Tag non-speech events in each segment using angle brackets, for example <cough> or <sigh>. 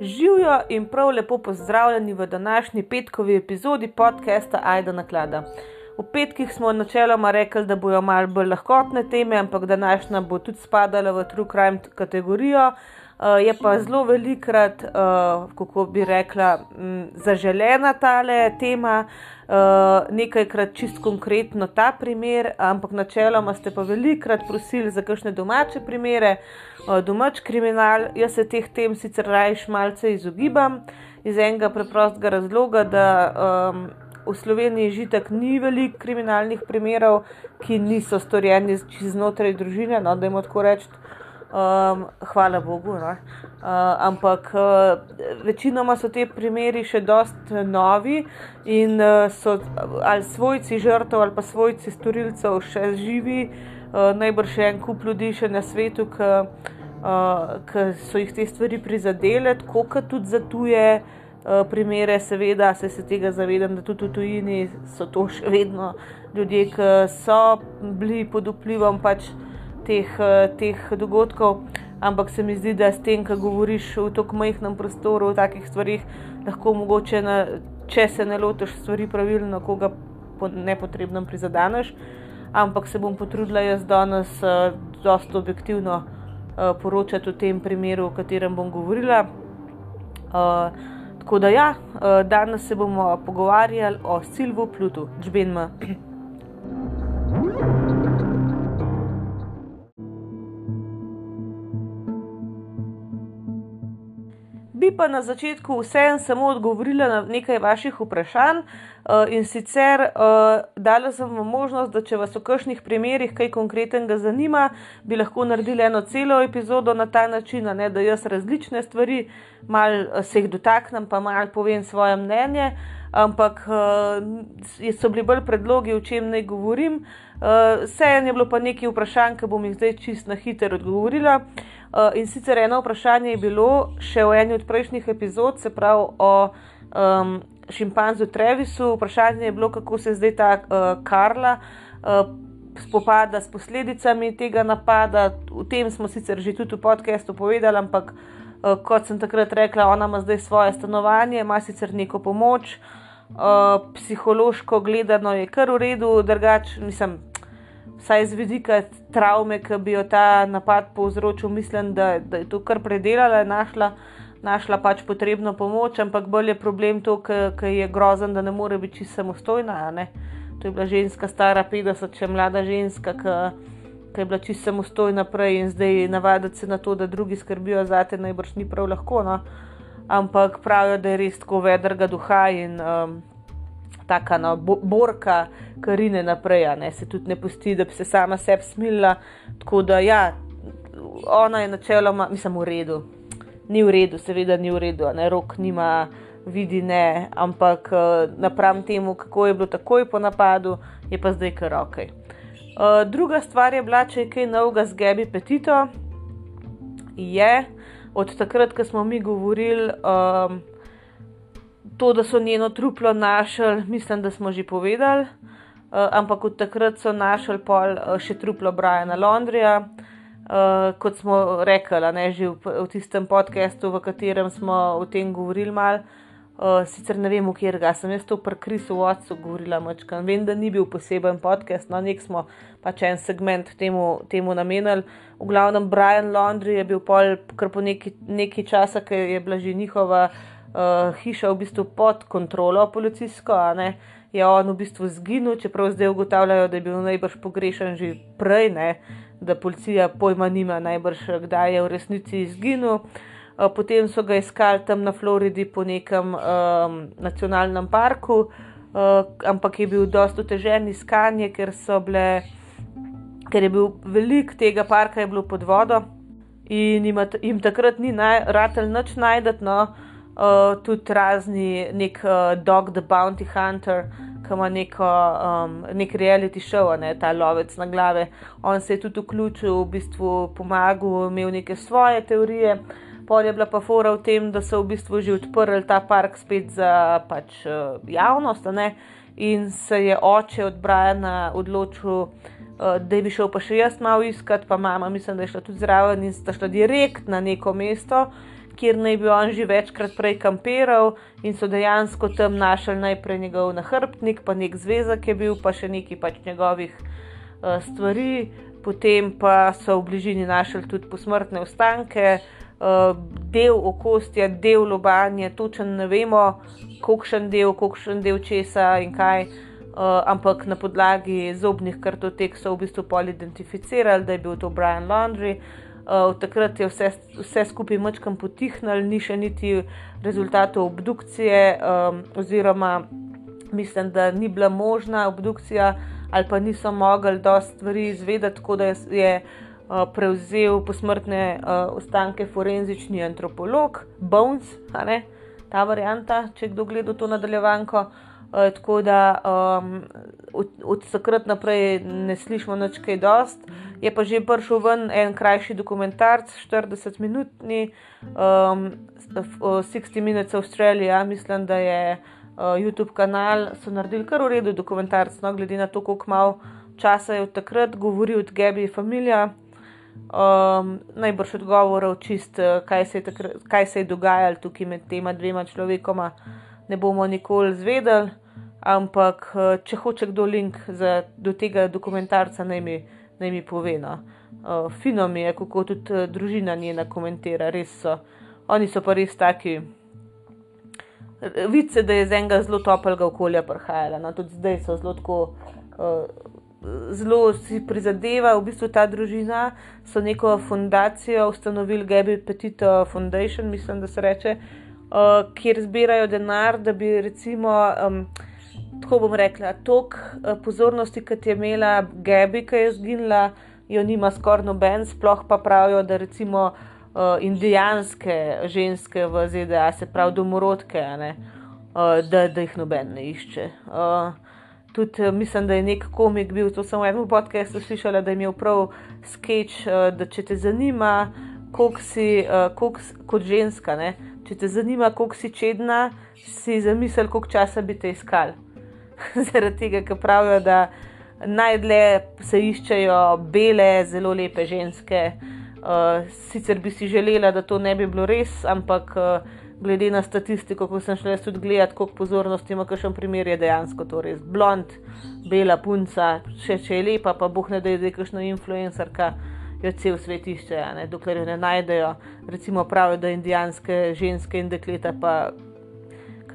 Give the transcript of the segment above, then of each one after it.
Živijo in prav lepo pozdravljeni v današnji petkovi epizodi podcasta Aida Naklada. V petkih smo načeloma rekli, da bojo malo bolj lahkotne teme, ampak današnja bo tudi spadala v True Crime kategorijo. Uh, je pa zelo velikrat, uh, kako bi rekla, m, zaželena ta tema, uh, nekajkrat čist konkretno ta primer, ampak načeloma ste pa velikrat prosili za kakšne domače primere, uh, domač kriminal. Jaz se teh tem sicer rajš malce izogibam iz enega preprostega razloga, da um, v Sloveniji žitek ni veliko kriminalnih primerov, ki niso storjeni znotraj družine, no, da jim tako rečem. Um, hvala Bogu. No? Uh, ampak uh, večinoma so te primeri še dosti novi in uh, so ali svojci žrtev ali pa svojci storilcev še živi, uh, najbrž še en kup ljudi še na svetu, ki uh, so jih te stvari prizadele, tako kot tudi za tuje. Primere, seveda, se, se tega zavedam, da tudi v tujini so to še vedno ljudje, ki so bili pod vplivom pač uh, teh, eh, teh dogodkov, ampak se mi zdi, da s tem, ko govoriš v tako majhnem prostoru o takih stvarih, lahko mogoče, na, če se ne lotiš stvari pravilno, koga po nepotrebnem prizadeneš. Ampak se bom potrudila jaz danes uh, dosta objektivno uh, poročati o tem primeru, o katerem bom govorila. Uh, tako da ja, uh, danes se bomo pogovarjali o Silvu Plutu, Džbenma. Bi pa na začetku vseeno samo odgovorila na nekaj vaših vprašanj uh, in sicer uh, dala sem vam možnost, da če vas v kakšnih primerih kaj konkretnega zanima, bi lahko naredili eno celo epizodo na ta način, ne, da jaz različne stvari mal uh, se jih dotaknem, pa mal povem svoje mnenje. Ampak uh, so bili bolj predlogi, o čem naj govorim. Uh, Vseeno je bilo pa nekaj vprašanj, ki bom jih zdaj čist na hitro odgovorila. Uh, in sicer eno vprašanje je bilo še v eni od prejšnjih epizod, se pravi o um, šimpanzu Trevisu. Vprašanje je bilo, kako se zdaj ta uh, Karla uh, spopada s posledicami tega napada. O tem smo sicer že tudi v podkastu povedali, ampak uh, kot sem takrat rekla, ona ima zdaj svoje stanovanje, ima sicer neko pomoč. Uh, psihološko gledano je kar v redu, drugače, mislim, vsaj z vidika travme, ki bi jo ta napad povzročil, mislim, da, da je to kar predelala, našla, našla pač potrebno pomoč, ampak bolj je problem to, ker je grozen, da ne more biti čisto samostojna. To je bila ženska, stara 50, če mlada ženska, ki je bila čisto samostojna prej in zdaj navaditi se na to, da drugi skrbijo za te, najbrž ni prav lahko. No? Ampak pravijo, da je res tako vedrga duha in um, taka no, bo, borka, karine naprej, ne, se tudi ne pusti, da bi se sama sebi smilila. Tako da, ja, ona je načeloma, mislim, v redu. Ni v redu, seveda ni v redu, ne rok nima, vidi ne, ampak uh, napram temu, kako je bilo takoj po napadu, je pa zdaj kar ok. Uh, eh, druga stvar je bila, če je kaj novega z Gabi Petito. Je od takrat, ko smo mi govorili. Um, to, da so njeno truplo našli, mislim, da smo že povedali, uh, ampak od takrat so našli pol uh, še truplo Briana Londrija, uh, kot smo rekli, ne, že v, v tistem podkastu, v katerem smo o tem govorili mal. Uh, sicer ne vem, kje ga sem jaz to pri Krisu Watsu govorila, mačkam. vem, da ni bil poseben podcast, no nek smo pač en segment temu, temu namenili. V glavnem, Brian Londri je bil pol kar po neki, neki časa, ker je bila že njihova uh, hiša v bistvu pod kontrolo policijsko, je on v bistvu zginil, čeprav zdaj ugotavljajo, da je bil najbrž pogrešen že prej, ne? da policija pojma nima najbrž, kdaj je v resnici izginil. Uh, potem so ga iskali tam na Floridi po nekem um, nacionalnem parku, uh, ampak je bil dosto težen iskanje, ker, bile, ker je bil velik tega parka pod vodo in jim, jim takrat ni naj, ratelj nič najdete. No, uh, tudi razni, nek uh, Dog the Bounty Hunter, ki ima neko, um, nek reality show, ne, ta lovec na glave. On se je tudi vključil, v bistvu pomagal, imel neke svoje teorije. Pol je bila pa fora v tem, da so v bistvu že odprli ta park spet za pač, uh, javnost, ne? in se je oče od Brajana odločil, uh, da bi šel pa še jaz malo iskati, pa mama, mislim, da je šla tudi zraven in sta šla direkt na neko mesto, kjer naj bi on že večkrat prej kampiral in so dejansko tam našli najprej njegov nahrbtnik, pa nek zvezek je bil, pa še nekaj pač njegovih uh, stvari, potem pa so v bližini našli tudi posmrtne ostanke. Uh, del okostja, del lobanja, točno ne vemo, kakšen del, kakšen del česa in kaj, uh, ampak na podlagi zobnih kartotek so v bistvu pol identificirali, da je bil to Brian Laundry. Uh, Uh, takrat je vse, vse skupaj močkam potihnil, ni še niti rezultatov obdukcije, um, oziroma mislim, da ni bila možna obdukcija, ali pa niso mogli dosti stvari izvedeti, tako da je uh, prevzel posmrtne uh, ostanke forenzični antropolog, Bones, ta varianta, če kdo gleda to nadaljevanko. Uh, tako da um, od, od takrat naprej ne slišimo več kaj dosti je pa že prišel ven en krajši dokumentarc, 40-minutni, um, 60 Minutes Australia, mislim, da je uh, YouTube kanal, so naredili kar v redu dokumentarc, no, glede na to, koliko malo časa je od takrat govoril od Gabi Familia. Um, najbrž odgovorov, čist, uh, kaj, se takrat, kaj se je dogajalo tukaj med tema dvema človekoma, ne bomo nikoli zvedeli, ampak uh, če hoče kdo link za, do tega dokumentarca, naj mi naj mi pove. No. Uh, fino mi je, kako tudi uh, družina njena komentira, res so. Oni so pa res taki. Vice, da je iz enega zelo toplega okolja prihajala. No. Tudi zdaj so zelo tako. Uh, Zelo si prizadeva, v bistvu ta družina so neko fundacijo ustanovili, Gabi Petito Foundation, mislim, da se reče, uh, kjer zbirajo denar, da bi recimo um, tako bom rekla, toliko uh, pozornosti, kot je imela Gabi, ki je zginila, jo nima skoraj noben, sploh pa pravijo, da recimo uh, indijanske ženske v ZDA, se pravi domorodke, ne, uh, da, da jih noben ne išče. Uh, Tudi mislim, da je nek komik bil, to sem v enem podkastu slišala, da je imel prav sketch, da če te zanima, koliko si koliko, kot ženska, ne? če te zanima, koliko si čedna, si zamisel, koliko časa bi te iskali. <laughs> zaradi tega, ker pravijo, da najdlje se iščejo bele, zelo lepe ženske. Uh, sicer bi si želela, da to ne bi bilo res, ampak uh, glede na statistiko, ko sem šla tudi gledati, koliko pozornosti ima kakšen primer, je dejansko to res. Blond, bela punca, še če je lepa, pa boh ne da je zdaj kakšna influencerka. Jo cel svet išče, ne, dokler jo ne najdejo. Recimo pravijo, da indijanske ženske in dekleta, pa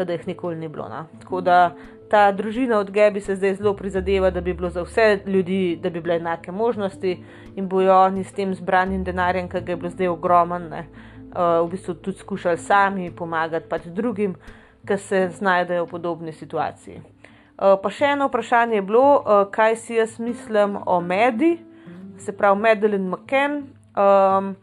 da jih nikoli ni bilo. Na. Tako da ta družina od Gebi se zdaj zelo prizadeva, da bi bilo za vse ljudi, da bi bile enake možnosti in bojo oni s tem zbranim denarjem, ki ga je bilo zdaj ogromen, ne, uh, v bistvu tudi skušali sami pomagati pač drugim, ki se znajdejo v podobni situaciji. Uh, pa še eno vprašanje je bilo, uh, kaj si jaz mislim o mediji, se pravi Madeline McKen. Um,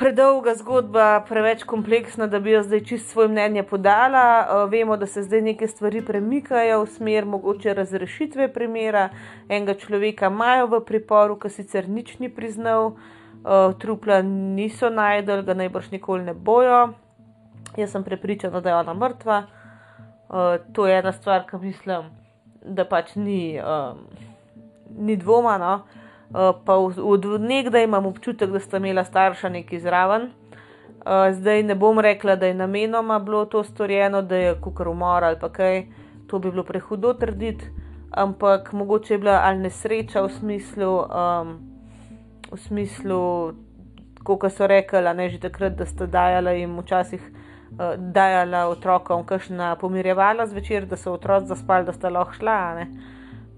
predolga zgodba, preveč kompleksna, da bi jo zdaj čist svoje mnenje podala. Vemo, da se zdaj neke stvari premikajo v smer mogoče razrešitve primera. Enega človeka imajo v priporu, ki sicer nič ni priznal, trupla niso najdel, ga najbrž nikoli ne bojo. Jaz sem prepričana, da je ona mrtva. To je ena stvar, ki mislim, da pač ni, ni dvoma. No? Eh, pa od nekdaj imam občutek, da sta imela starša nekaj zraven. Uh, zdaj ne bom rekla, da je namenoma bilo to storjeno, da je kukar umor ali kaj, to bi bilo prehudo trditi, ampak mogoče je bila ali nesreča v smislu, um, v smislu, kot so rekli, ne že takrat, da sta dajala jim včasih. Uh, dajala otrokom kakšna pomirjevala zvečer, da so otroci zaspali, da sta lahko šla, ne?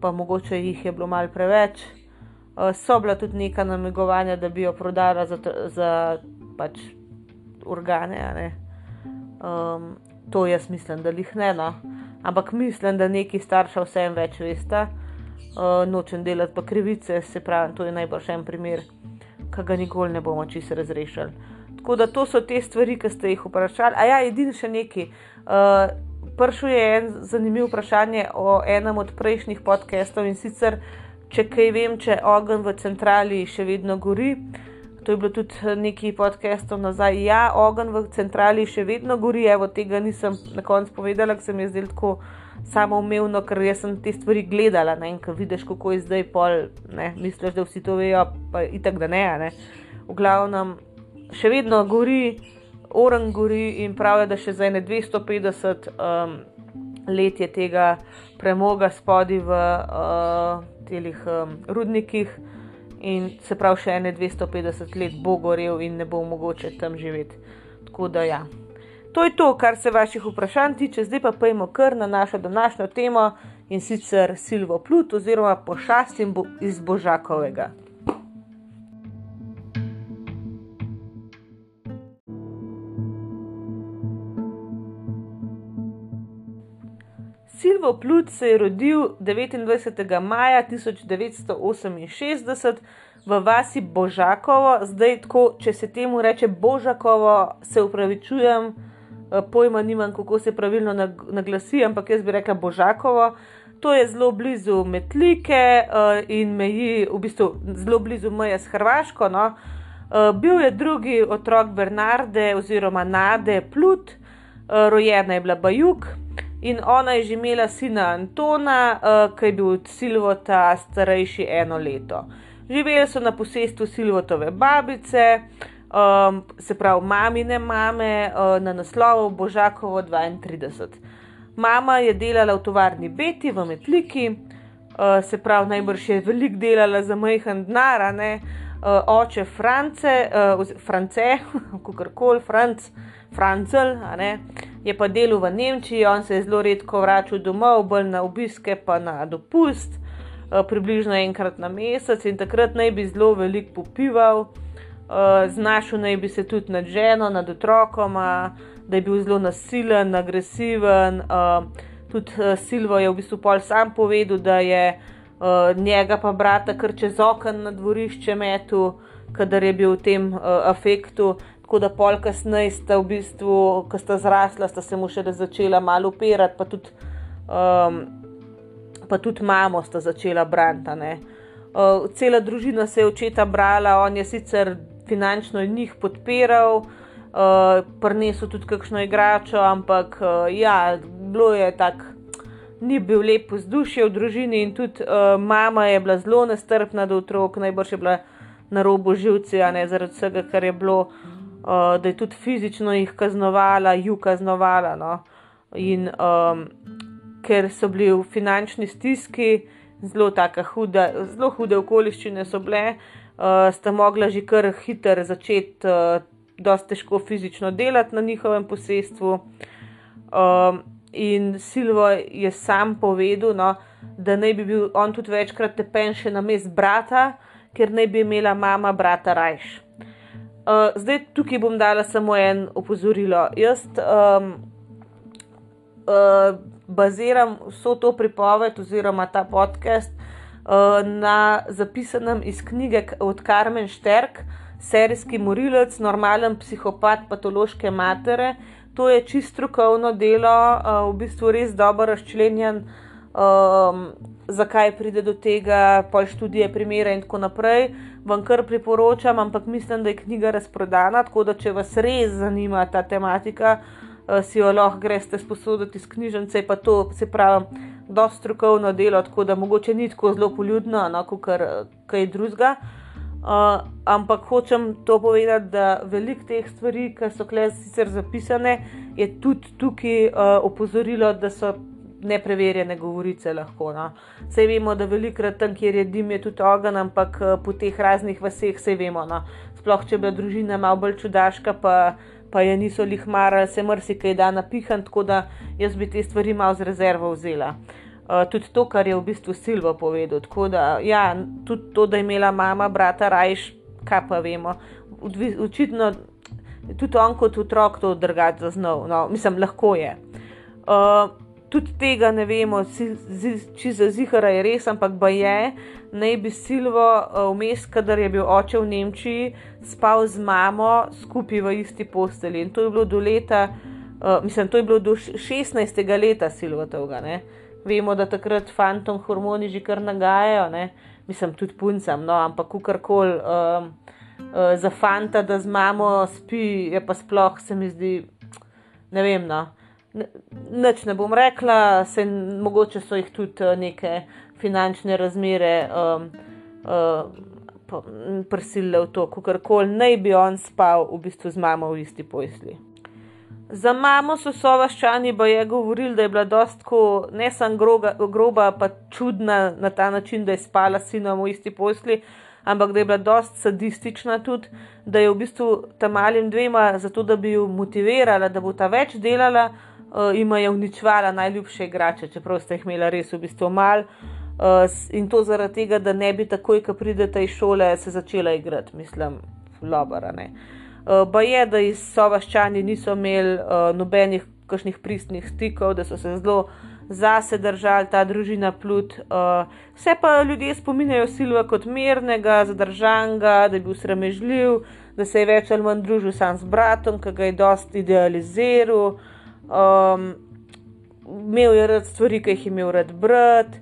pa mogoče jih je bilo mal preveč. Uh, so bila tudi neka namigovanja, da bi jo prodala za, za pač organe. Um, to jaz mislim, da jih ne. No. Ampak mislim, da neki starša vsem več veste, uh, nočem delati pa krivice, se pravi, to je najbolj še en primer, ki ga nikoli ne bomo čisto razrešili. Tako da to so te stvari, ki ste jih vprašali. A ja, edini še neki. Uh, Prvo je en zanimiv vprašanje o enem od prejšnjih podcastov in sicer če kaj vem, če ogenj v centrali še vedno gori. To je bilo tudi nekaj podcastov nazaj. Ja, ogenj v centrali še vedno gori, evo tega nisem na koncu povedala, ker se mi je zdelo tako samoumevno, ker sem te stvari gledala ne? in ko vidiš, kako je zdaj pol, ne? misliš, da vsi to vejo, pa itak da ne. ne? V glavnem, še vedno gori. Oranguri in pravijo, da še za ene 250 um, let je tega premoga spodaj v uh, telih um, rudnikih, in se pravi, še ene 250 let bo gorel in ne bo mogoče tam živeti. Tako da ja. To je to, kar se vaših vprašanj tiče, zdaj pa pojmo kar na našo današnjo temo in sicer Silvo Plut oziroma pošastim iz Božakovega. Silvo Plut se je rodil 29. maja 1968 v vasi Božakovo, zdaj tako, če se temu reče Božakovo, se upravičujem, eh, pojma nimam, kako se pravilno naglasi, ampak jaz bi rekla Božakovo. To je zelo blizu Metlike eh, in meji, v bistvu zelo blizu meje s Hrvaško. No. Eh, bil je drugi otrok Bernarde oziroma Nade Plut, rojena je bila Bajuk, In ona je že imela sina Antona, uh, ki je bil od Silvota starejši eno leto. Živeli so na posestvu Silvotove babice, um, se pravi mamine mame, uh, na naslovu Božakovo 32. Mama je delala v tovarni Beti v Metliki, uh, se pravi najbrž je veliko delala za majhen denar, uh, oče France, uh, France, <laughs> kako koli, France, Francel, je pa delal v Nemčiji, on se je zelo redko vračal domov, bolj na obiske, pa na dopust, eh, približno enkrat na mesec in takrat naj bi zelo veliko popival, eh, znašel naj bi se tudi nad ženo, nad otrokoma, da je bil zelo nasilen, agresiven. Eh, tudi Silvo je v bistvu pol sam povedal, da je njega pa brata kar čez okno na dvorišče metu, kadar je bil v tem afektu tako da pol kasneje sta v bistvu, ko sta zrasla, sta se mu še začela malo upirati, pa tudi, um, pa tudi mamo sta začela brati. Uh, cela družina se je očeta brala, on je sicer finančno njih podpiral, uh, prinesel tudi kakšno igračo, ampak uh, ja, bilo je tako. Ni bil lep vzdušje v družini, in tudi uh, mama je bila zelo nestrpna do otrok, najbrž je bila na robu živci, a ne zaradi vsega, kar je bilo. Uh, da je tudi fizično jih kaznovala, ju kaznovala. No? In um, ker so bili v finančni stiski, zelo, huda, zelo hude okoliščine so bile, uh, sta mogla že kar hitro začeti, uh, dosta težko fizično delati na njihovem posestvu. Um, in Silvo je sam povedal, no, da naj bi bil on tudi večkrat tepen še na mest brata, ker naj bi imela mama brata rajš. Uh, zdaj tukaj bom dala samo en opozorilo. Jaz um, uh, baziram vso to pripoved oziroma ta podcast uh, na zapisanem iz knjige od Karmen Šterk, serijski morilec, normalen psihopat, patološke matere. To je čisto strokovno delo, uh, v bistvu res dobro razčlenjen. Um, zakaj pride do tega, pol študije, primere in tako naprej. Vam kar priporočam, ampak mislim, da je knjiga razprodana, tako da če vas res zanima ta tematika, eh, si jo lahko greste sposoditi iz knjižnice, pa to se pravi, dosta strokovno delo, tako da mogoče ni tako zelo poljudno, no, kot kar kaj drugega. Uh, ampak hočem to povedati, da veliko teh stvari, ki so kle sicer zapisane, je tudi tukaj uh, opozorilo, da so nepreverjene govorice lahko. No. Sej vemo, da velikrat tam, kjer je dim, je tudi ogen, ampak eh, po teh raznih vseh se vemo. No. Sploh, če bi bila družina malo bolj čudaška, pa, pa je niso lih marali, se mrsikaj da napihan, tako da jaz bi te stvari malo z rezervo vzela. Uh, tudi to, kar je v bistvu Silvo povedal. Tako da, ja, tudi to, da je imela mama, brata, rajš, kaj pa vemo. Očitno tudi on kot otrok to drugače zaznal, no, mislim, lahko je. Uh, tudi tega ne vemo, če za zihara je res, ampak ba je, naj bi Silvo eh, vmes, kadar je bil oče v Nemčiji, spal z mamo skupaj v isti posteli. In to je bilo do leta, uh, mislim, to je bilo do 16. leta Silvo tega. Vemo, da takrat fantom hormoni že kar nagajajo, ne? mislim, tudi puncem, no, ampak kakorkoli. Um, uh, za fanta, da z mamo spi, je pa sploh, se mi zdi, ne vem. No. Nič ne bom rekla, se, mogoče so jih tudi eh, neke finančne razmere um, uh, prisilila v to, kako koli naj bi on spal v bistvu z mamo v isti posli. Za mamo so sovaščani pa je govorili, da je bila dostko ne samo groba, groba, pa čudna na ta način, da je spala s sinom v isti posli, ampak da je bila dost sadistična tudi, da je v bistvu tam malim dvema, zato da bi jo motivirala, da bo ta več delala, uh, ima je uničvala najljubše igrače, čeprav ste jih imela res v bistvu mal. Uh, in to zaradi tega, da ne bi takoj, ko pridete iz šole, se začela igrati, mislim, lobara. Uh, ba je, da iz sovaščani niso imeli uh, nobenih kakšnih pristnih stikov, da so se zelo zase držali ta družina plut. Uh, vse pa ljudje spominjajo Silva kot mirnega, zadržanga, da je bil sramežljiv, da se je več ali manj družil sam s bratom, ki ga je dosti idealiziral. Um, imel je rad stvari, ki jih je imel rad brat.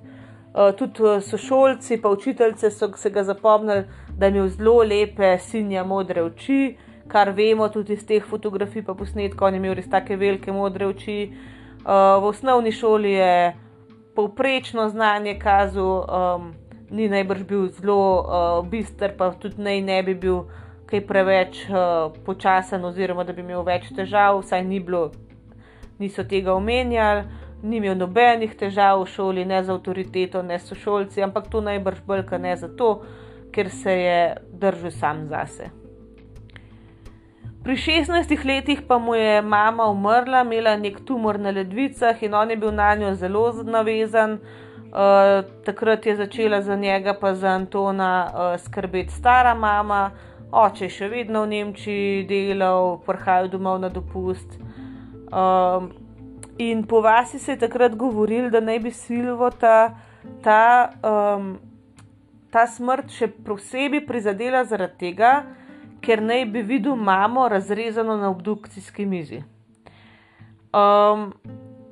Uh, tudi sošolci, pa učiteljice so se ga zapomnili, da je imel zelo lepe, sinja modre oči, kar vemo tudi iz teh fotografij, pa posnetkov, on je imel res take velike modre oči. Uh, v osnovni šoli je povprečno znanje kazal, um, ni najbrž bil zelo uh, bistr, pa tudi naj ne bi bil kaj preveč uh, počasen, oziroma da bi imel več težav, saj ni bilo niso tega omenjali, ni imel nobenih težav v šoli, ne z avtoriteto, ne s šolci, ampak to najbrž bolj, ker ne zato, ker se je držal sam zase. Pri 16 letih pa mu je mama umrla, imela nek tumor na ledvicah in on je bil na njo zelo navezan. Uh, takrat je začela za njega, pa za Antona, uh, skrbeti stara mama, oče je še vedno v Nemčiji delal, prihajal domov na dopust. Um, in po vasi se je takrat govoril, da naj bi Silvo ta, ta, um, ta smrt še posebej prizadela zaradi tega, ker naj bi videl mamo razrezano na obdukcijski mizi. Um,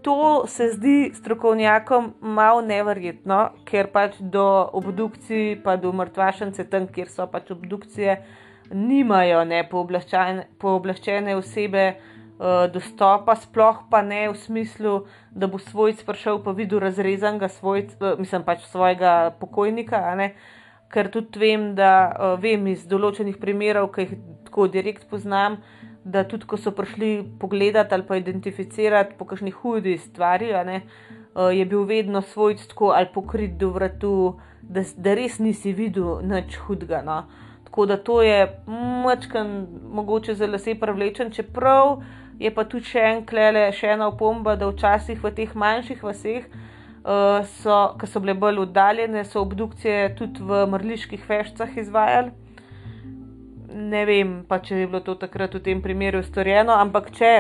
to se zdi strokovnjakom malo neverjetno, ker pač do obdukcij, pa do mrtvašence tam, kjer so pač obdukcije, nimajo ne pooblaščene osebe. Eh, dostopa, sploh pa ne v smislu, da bo svojc prišel pa videl razrezanega svojca, mislim pač svojega pokojnika, ker tudi vem, da uh, vem iz določenih primerov, ki jih tako direkt poznam, da tudi ko so prišli pogledati ali pa identificirati po kakšni hudi stvari, ne, je bil vedno svojc tako ali pokrit do vratu, da, da res nisi videl nič hudega. No. Tako da to je mačkan, mogoče za lase privlečen, čeprav je pa tudi še, en klele, še ena opomba, da včasih v teh manjših vaseh, uh, so, ki so bile bolj oddaljene, so obdukcije tudi v mrliških veščah izvajali. Ne vem, pa če je bilo to takrat v tem primeru storjeno, ampak če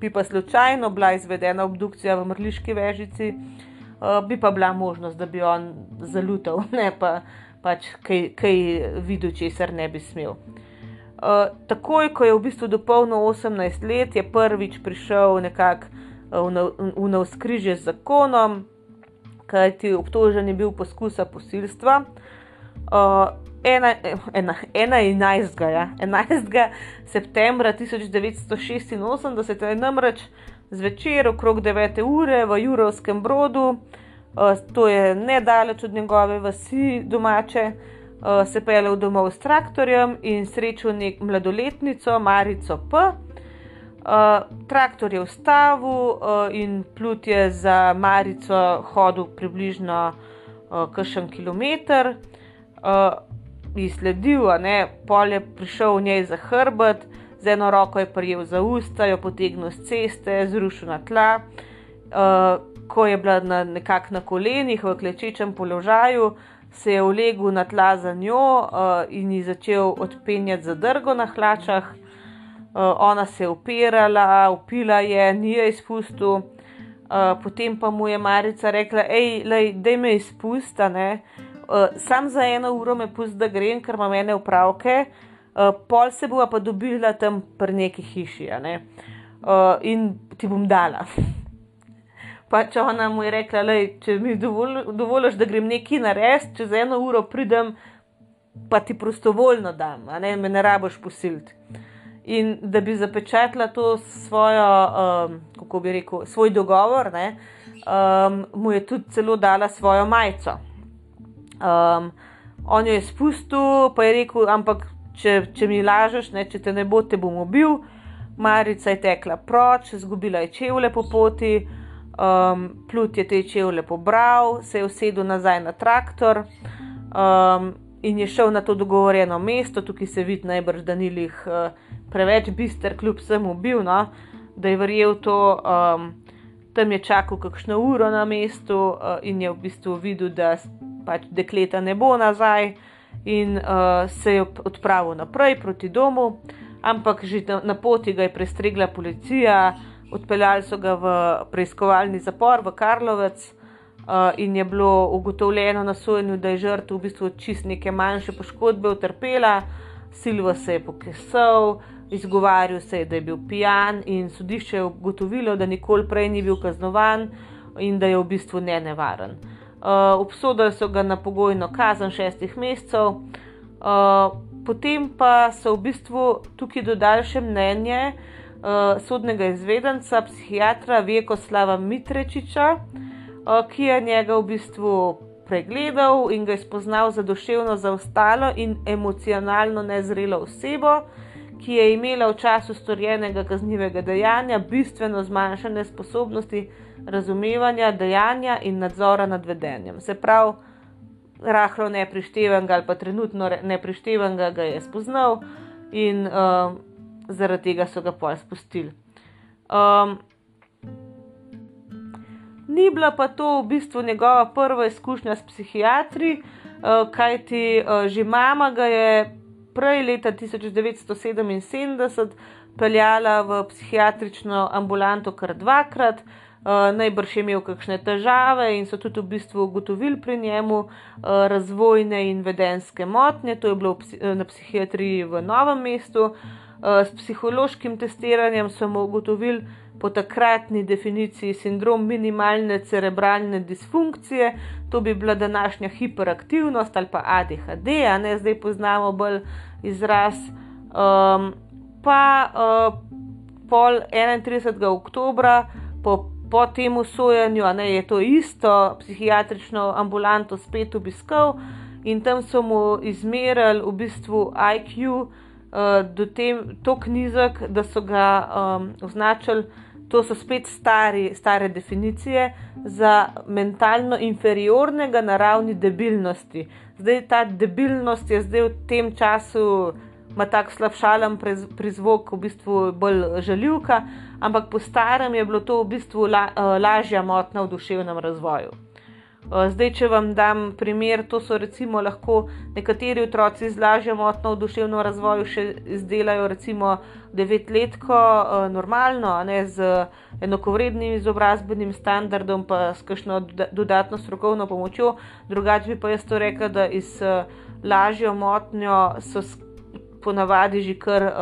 bi pa slučajno bila izvedena obdukcija v mrliški vežici, uh, bi pa bila možnost, da bi on zalutal, <laughs> ne pa pač kaj, kaj videl, česar ne bi smel. Eh, takoj, ko je v bistvu dopolnil 18 let, je prvič prišel nekako uh, v navskrižje z zakonom, kajti obtožen je bil poskusa posilstva. Uh, ena, ena, ena 11. Ja, 11. septembra 1986 je namreč zvečer okrog 9. ure v Jurovskem brodu, uh, to je nedaleč od njegove vasi domače uh, se pelel domov s traktorjem in srečal nek mladoletnico, Marico P. Uh, traktor je ustavil uh, in plut je za Marico hodil približno uh, kakšen kilometr, uh, ji sledil, ne, pol je prišel v njej za hrbet, z eno roko je prijel za usta, jo potegnil z ceste, zrušil na tla. Uh, ko je bila na, nekako na kolenih, v klečečem položaju, se je ulegel na tla za njo uh, in ji začel odpenjati zadrgo na hlačah. Uh, ona se je upirala, upila je, ni jo izpustil. Uh, potem pa mu je Marica rekla: hej, da me izpusta, uh, sam za eno uro me pusti, da grem, ker ima mene upravke, uh, pol se bo pa dobila tam pri neki hiši uh, in ti bom dala. <laughs> pač ona mu je rekla, da če mi dovoliš, da grem nekaj narediti, čez eno uro pridem, pa ti prostovoljno dam, ne, me ne raboš posiliti. In da bi zapečatila to svojo, um, kako bi rekel, svoj dogovor, ne, um, mu je tudi celo dala svojo majico. Um, On jo je spustil, pa je rekel, ampak če, če mi lažeš, ne, če te ne bo, te bom ubil. Marica je tekla proč, izgubila je čevlje po poti, um, plut je te čevlje pobral, se je usedel nazaj na traktor um, in je šel na to dogovorjeno mesto, tukaj se vidi najbrž, da ni jih uh, preveč bister, kljub vsemu bil, no, da je verjel to. Um, Tam je čakal kakšno uro na mestu uh, in je v bistvu videl, da pač dekleta ne bo nazaj, in uh, se je odpravil naprej proti domu, ampak že na poti ga je prestregla policija, odpeljali so ga v preiskovalni zapor v Karlovec. Uh, in je bilo ugotovljeno na sojenju, da je žrtev v bistvu čist neke manjše poškodbe utrpela, Silva se je pokesal, izgovarjal se je, da je bil pijan, in sodišče je ugotovilo, da nikoli prej ni bil kaznovan in da je v bistvu ne nevaren. Uh, obsodili so ga na pogojno kazen šestih mesecev, uh, potem pa so v bistvu tukaj dodali še mnenje uh, sodnega izvedenca, psihiatra Vjekoslava Mitrečiča, uh, ki je njega v bistvu pregledal in ga je spoznal za duševno zaostalo in emocionalno nezrelo osebo, ki je imela v času storjenega kaznivega dejanja bistveno zmanjšane sposobnosti razumevanja, dejanja in nadzora nad vedenjem. Se pravi, rahlo neprištevenega ali pa trenutno neprištevenega ga je spoznal in uh, zaradi tega so ga pol spustili. Um, ni bila pa to v bistvu njegova prva izkušnja s psihiatri, uh, kajti uh, že mama ga je prej leta 1977 peljala v psihiatrično ambulanto kar dvakrat. Uh, najbrž je imel kakšne težave in so tudi v bistvu ugotovili pri njemu uh, razvojne in vedenske motnje, to je bilo psi na psihiatriji v novem mestu. Uh, s psihološkim testiranjem so mu ugotovili po takratni definiciji sindrom minimalne cerebralne disfunkcije, to bi bila današnja hiperaktivnost ali pa ADHD, a ne zdaj poznamo bolj izraz. Um, pa uh, pol 31. oktobra po po tem usojanju, da je to isto psihiatrično ambulanto spet obiskal in tam so mu izmerili v bistvu IQ uh, do tem, to knjizek, da so ga um, označili. To so spet stari, stare definicije za mentalno inferiornega na ravni debilnosti. Zdaj ta debilnost je zdaj v tem času ima tak slabšalen prizvok, v bistvu bolj žaljivka, ampak po starem je bilo to v bistvu la, uh, lažja motnja v duševnem razvoju. Uh, zdaj, če vam dam primer, to so recimo lahko nekateri otroci z lažjo motnjo v duševnem razvoju še izdelajo recimo devetletko uh, normalno, ne z enakovrednim izobrazbenim standardom, pa s kakšno dodatno strokovno pomočjo, drugače bi pa jaz to rekel, da iz uh, lažjo motnjo so ponavadi že kar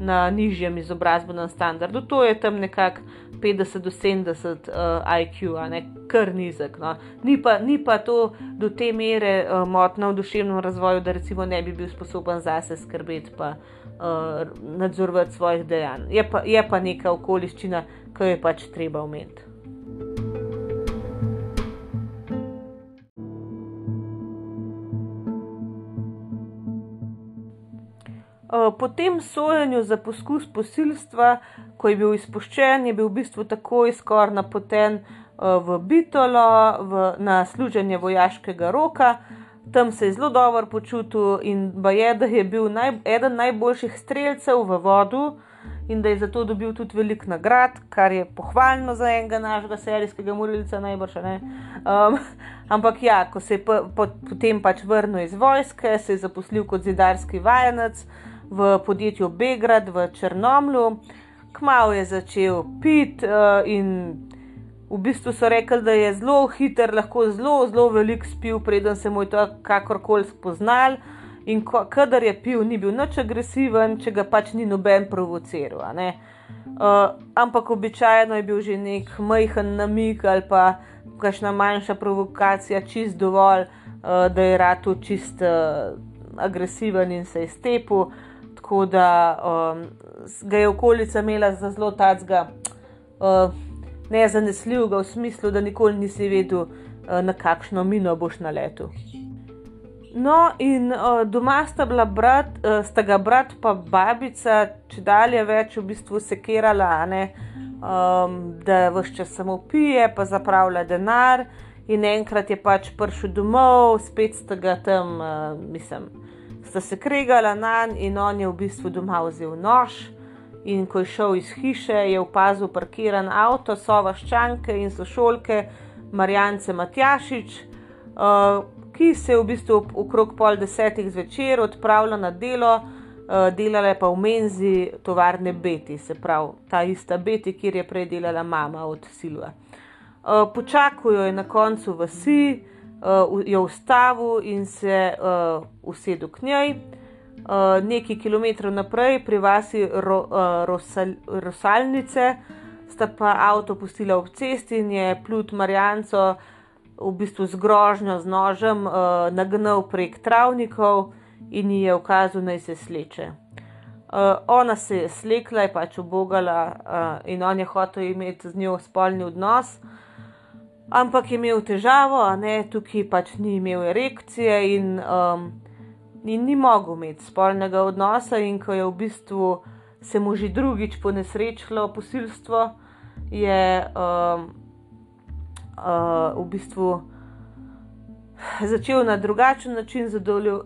na nižjem izobrazbenem standardu. To je tam nekako 50 do 70 uh, IQ, ne kar nizek. No. Ni, pa, ni pa to do te mere uh, motno v duševnem razvoju, da recimo ne bi bil sposoben zase skrbeti pa uh, nadzorovati svojih dejanj. Je pa, je pa neka okoliščina, ki jo je pač treba omeniti. Po tem sojenju za poskus posilstva, ko je bil izpuščen, je bil v bistvu takoj skoraj napoten uh, v Bitolo v, na služenje vojaškega roka. Tam se je zelo dobro počutil in je, da je bil naj, eden najboljših streljcev v vodu in da je zato dobil tudi velik nagrad, kar je pohvalno za enega našega serijskega morilca, najbrž ne. Um, ampak ja, ko se je po, po, potem pač vrnil iz vojske, se je zaposlil kot zidarski vajenec v podjetju Begrad v Črnomlu. Kmalo je začel pit uh, in v bistvu so rekli, da je zelo hiter, lahko zelo, zelo velik spil, preden se mu je to kakorkoli spoznal. In ko, kadar je pil, ni bil nič agresiven, če ga pač ni noben provociral. Uh, ampak običajno je bil že nek majhen namik ali pa kakšna manjša provokacija, čist dovolj, uh, da je rado čist uh, agresiven in se je stepil tako da um, ga je okolica imela za zelo tacga, uh, nezanesljivega v smislu, da nikoli nisi vedel, uh, na kakšno mino boš na letu. No, in uh, doma sta, brat, uh, sta ga brat in babica, če dalje več v bistvu sekirala, ne, um, da vse čas samo pije, pa zapravlja denar. In enkrat je pač prišel domov, spet sta ga tam, uh, mislim, sta se kregala na njega, in on je v bistvu doma vzel nož. In ko je šel iz hiše, je opazil parkiran avto, so vaščanke in sošolke, Marjance Matjašič. Uh, ki se je v bistvu okrog pol desetih zvečer odpravila na delo, uh, delala pa v menzi tovarne Beti, se pravi ta ista Beti, kjer je prej delala mama od Silva. Uh, počakal jo je na koncu vasi, uh, jo ustavil in se uh, usedel k njej. Uh, nekaj kilometrov naprej, pri vasi ro, uh, Rosal, Rosalnice, sta pa avto pustila ob cesti in je plut Marjanco v bistvu z grožnjo, z nožem, uh, nagnal prek travnikov in ji je ukazal, naj se sleče. Uh, ona se je slekla, je pač obogala uh, in on je hotel imeti z njo spolni odnos, ampak imel težavo, ne, tukaj pač ni imel erekcije in, um, in ni mogel imeti spolnega odnosa. In ko je v bistvu se mu že drugič ponesrečilo posilstvo, je. Um, uh, v bistvu začel na drugačen način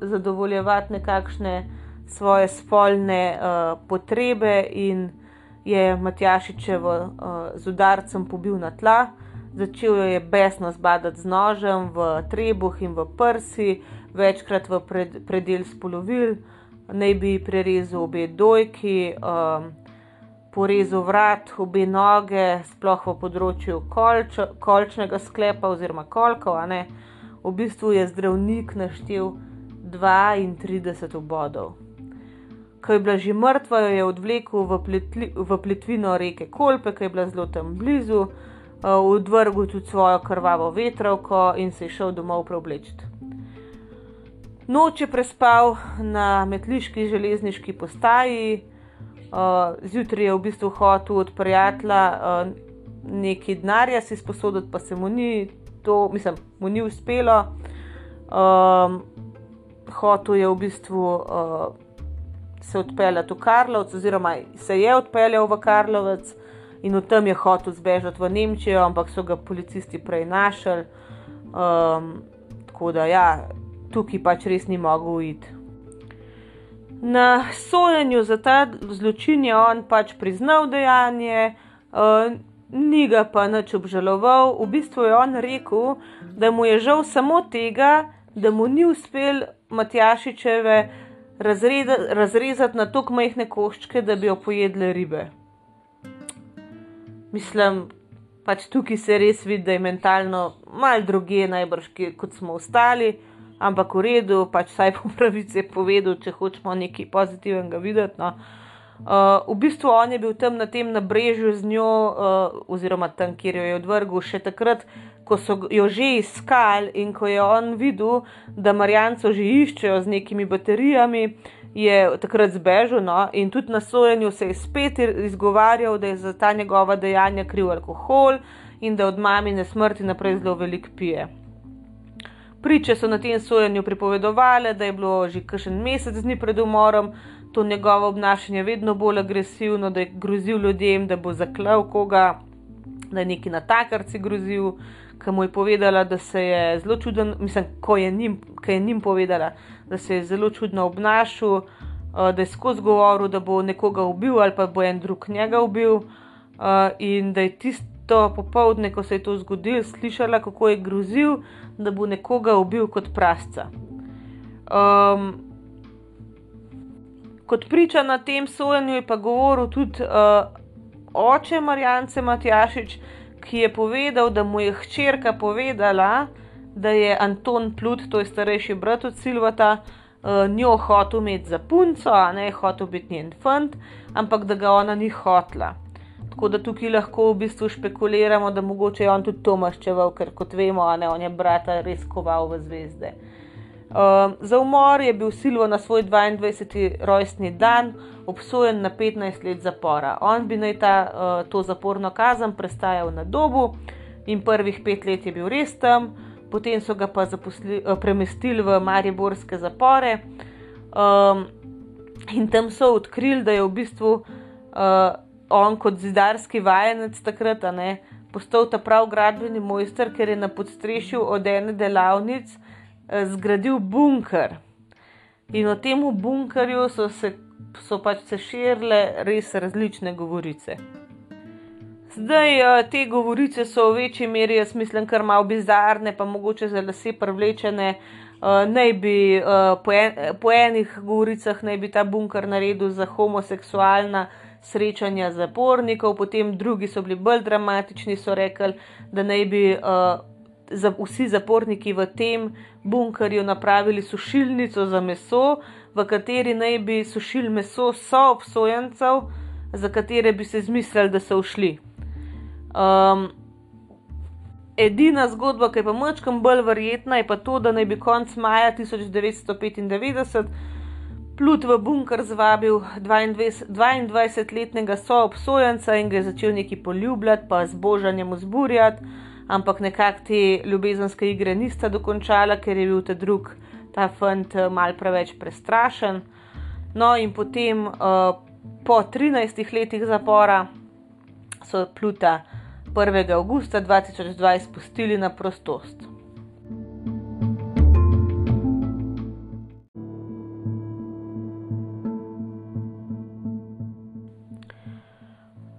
zadovoljevati nekakšne svoje spolne uh, potrebe, in je Matjašičevo uh, z udarcem pobil na tla. Začel jo je besno zbadati z nožem v trebuh in v prsi, večkrat v pred, predel spolovil, naj bi prerezal obe dojki. Um, porezal vrat, obe noge, sploh v področju kolč, kolčnega sklepa oziroma kolkov. V bistvu je zdravnik naštel 32 obodov. Ko je bila že mrtva, jo je odvlekel v, pletli, v pletvino reke Kolpe, ki je bila zelo tam blizu, odvrgel tudi svojo krvavo vetrovko in se je šel domov preoblečiti. Noč je prespal na metliški železniški postaji, uh, zjutraj je v bistvu hotel od prijatelja uh, nekaj denarja si sposoditi, pa se mu ni, to, mislim, mu ni uspelo. Um, hotel je v bistvu uh, se odpeljati v Karlovec, oziroma se je odpeljal v Karlovec in v tem je hotel zbežati v Nemčijo, ampak so ga policisti prej našli. Um, tako da ja, tukaj pač res ni mogel iti. Na sojenju za ta zločin je on pač priznal dejanje, uh, ni ga pa nič obžaloval. V bistvu je on rekel, da mu je žal samo tega, da mu ni uspel Matjašičeve razreda, razrezati na tako majhne koščke, da bi jo pojedle ribe. Mislim, pač tukaj se res vidi, da je mentalno mal druge, najbrž kot smo ostali ampak v redu, pač saj po <laughs> pravici je povedal, če hočemo nekaj pozitivnega videti. No. Uh, v bistvu on je bil tam na tem nabrežju z njo, uh, oziroma tam, kjer jo je odvrgel, še takrat, ko so jo že iskali in ko je on videl, da Marijanco že iščejo z nekimi baterijami, je takrat zbežal. No, in tudi na sojenju se je spet izgovarjal, da je za ta njegova dejanja kriv alkohol in da od mamine smrti naprej zelo veliko pije. Priče so na tem sojenju pripovedovali, da je bilo že kakšen mesec dni pred umorom to njegovo obnašanje vedno bolj agresivno, da je grozil ljudem, da bo zaklal koga, da je neki na takarci grozil, ki mu je povedala, da se je zelo čuden, mislim, ko je njim, je njim povedala, da se je zelo čudno obnašal, uh, da je skozi govoril, da bo nekoga ubil ali pa bo en drug njega ubil uh, in da je tisto popovdne, ko se je to zgodilo, slišala, kako je grozil da bo nekoga ubil kot prasca. Um, kot priča na tem sojenju je pa govoril tudi uh, oče Marjance Matjašič, ki je povedal, da mu je hčerka povedala, da je Anton Plut, to je starejši brat od Silvata, uh, njo hotel imeti za punco, a ne hotel biti njen fant, ampak da ga ona ni hotla. Tako da tukaj lahko v bistvu špekuliramo, da mogoče je on tudi to maščeval, ker kot vemo, ne, on je brata res koval v zvezde. Um, za umor je bil Silvo na svoj 22. rojstni dan obsojen na 15 let zapora. On bi naj ta, uh, to zaporno kazen prestajal na dobu in prvih pet let je bil res tam, potem so ga pa zaposli, uh, premestili v Mariborske zapore. Um, in tam so odkrili, da je v bistvu uh, on kot zidarski vajenec takrat ne, postal ta prav gradbeni mojster, ker je na podstrešju od ene delavnic uh, zgradil bunker. In o tem bunkerju so se so pač se širile res različne govorice. Zdaj eh, te govorice so v večji meri, jaz mislim, kar malo bizarne, pa mogoče za lase privlečene. Uh, naj bi uh, po, en, po enih govoricah naj bi ta bunker naredil za homoseksualna srečanja zapornikov, potem drugi so bili bolj dramatični, so rekli, da naj bi uh, vsi zaporniki v tem bunkerju napravili sušilnico za meso, v kateri naj bi sušili meso soobsojencev, za katere bi se zmislili, da so ušli. Um, edina zgodba, ki je pa močkam bolj verjetna, je pa to, da naj bi konec maja 1995 Plut v bunker zvabil 22-letnega soobsojenca in ga je začel neki poljubljati, pa z božanjem vzburjati, ampak nekako te ljubezenske igre nista dokončala, ker je bil ta drug, ta fant, eh, mal preveč prestrašen. No, in potem uh, po 13 letih zapora so Pluta 1. augusta 2020 spustili na prostost.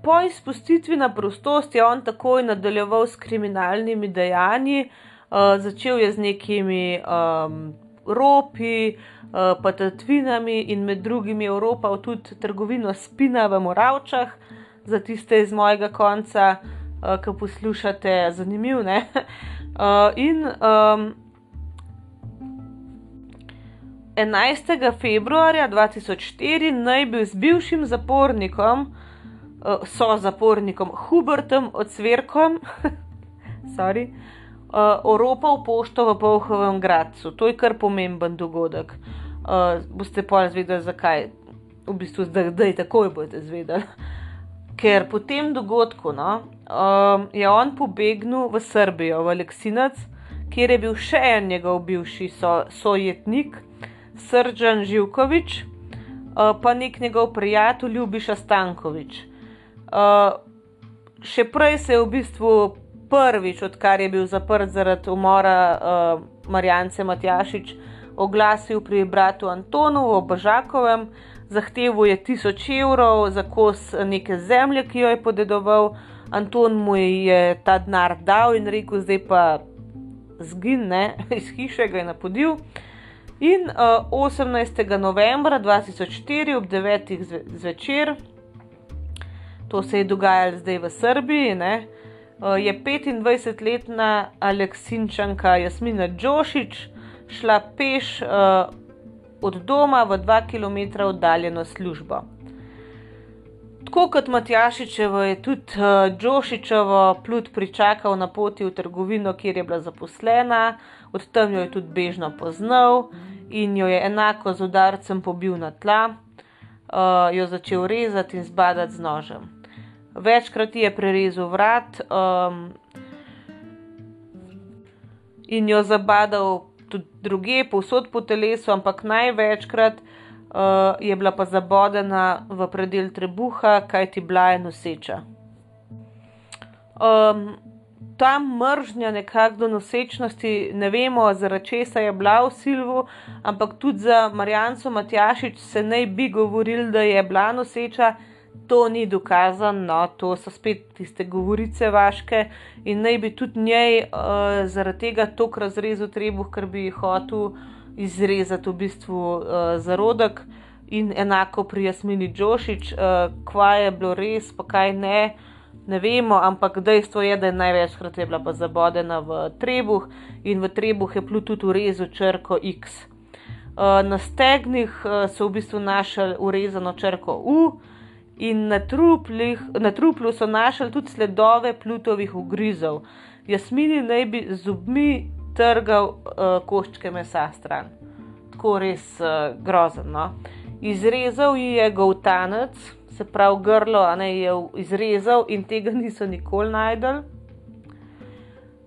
Po izpustitvi na prostost je on takoj nadaljeval s kriminalnimi dejanji, uh, začel je z nekimi um, ropi, uh, pa tatvinami in med drugim je Evropa tudi trgovino spina v Moravčah, za tiste iz mojega konca uh, ki poslušate, zanimiv. Ne? Uh, <laughs> in um, 11. februarja 2004 naj bi z bivšim zapornikom, uh, so zapornikom Hubertom odsverkom, <laughs> sorry. Uh, oropal pošto v Povhovem gradcu. To je kar pomemben dogodek. Uh, boste pa izvedeli, zakaj. V bistvu, zdaj, zdaj takoj boste izvedeli. Ker po tem dogodku no, um, je on pobegnil v Srbijo, v Aleksinac, kjer je bil še en njegov bivši so, sojetnik, Srdžan Živkovič, uh, pa nek njegov prijatelj Ljubiša Stankovič. Uh, še prej se je v bistvu prvič, odkar je bil zaprt zaradi umora uh, Marjance Matjašič, oglasil pri bratu Antonu v Božakovem. Zahteval je tisoč evrov za kos neke zemlje, ki jo je podedoval, Anton mu je ta denar dal in rekel, zdaj pa zgine <laughs> iz hiše, ga je napodil. In uh, 18. novembra 2004 ob 9. zvečer, to se je dogajalo zdaj v Srbiji, ne, uh, je 25-letna Aleksinčanka Jasmina Džošič šla peš uh, od doma v 2 km oddaljeno službo. Tako kot Matjašičevo je tudi Džošičevo plut pričakal na poti v trgovino, kjer je bila zaposlena, od tam jo je tudi bežno poznal in jo je enako z udarcem pobil na tla, uh, jo začel rezati in zbadati z nožem. Večkrat je prerezal vrat um, in jo zabadal tudi druge, povsod po telesu, ampak največkrat uh, je bila pa zabodena v predel trebuha, kaj ti bila je noseča. Um, ta mržnja nekako do nosečnosti, ne vemo, zaradi česa je bila v Silvu, ampak tudi za Marijanco Matjašič se naj bi govorili, da je bila noseča. To ni dokazano, no, to so spet tiste govorice vaške in naj bi tudi njej uh, zaradi tega tok razrezal trebuh, ker bi hotel uh, izrezati v bistvu uh, zarodek, in enako pri Jasmini Džošič, uh, kva je bilo res, pa kaj ne, ne vemo, ampak dejstvo je, da je največkrat je bila pa zabodena v trebuh in v trebuh je plut tudi urezu črko X. Uh, na stegnih uh, so v bistvu našli urezano črko U. In na, truplih, na truplu so našli tudi sledove plutovih ugrizov. Jasmini naj bi z zubmi trgal uh, koščke mesa stran. Tako res uh, grozno. Izrezal ji je govtanec, se pravi grlo, a ne je izrezal in tega niso nikoli najdel.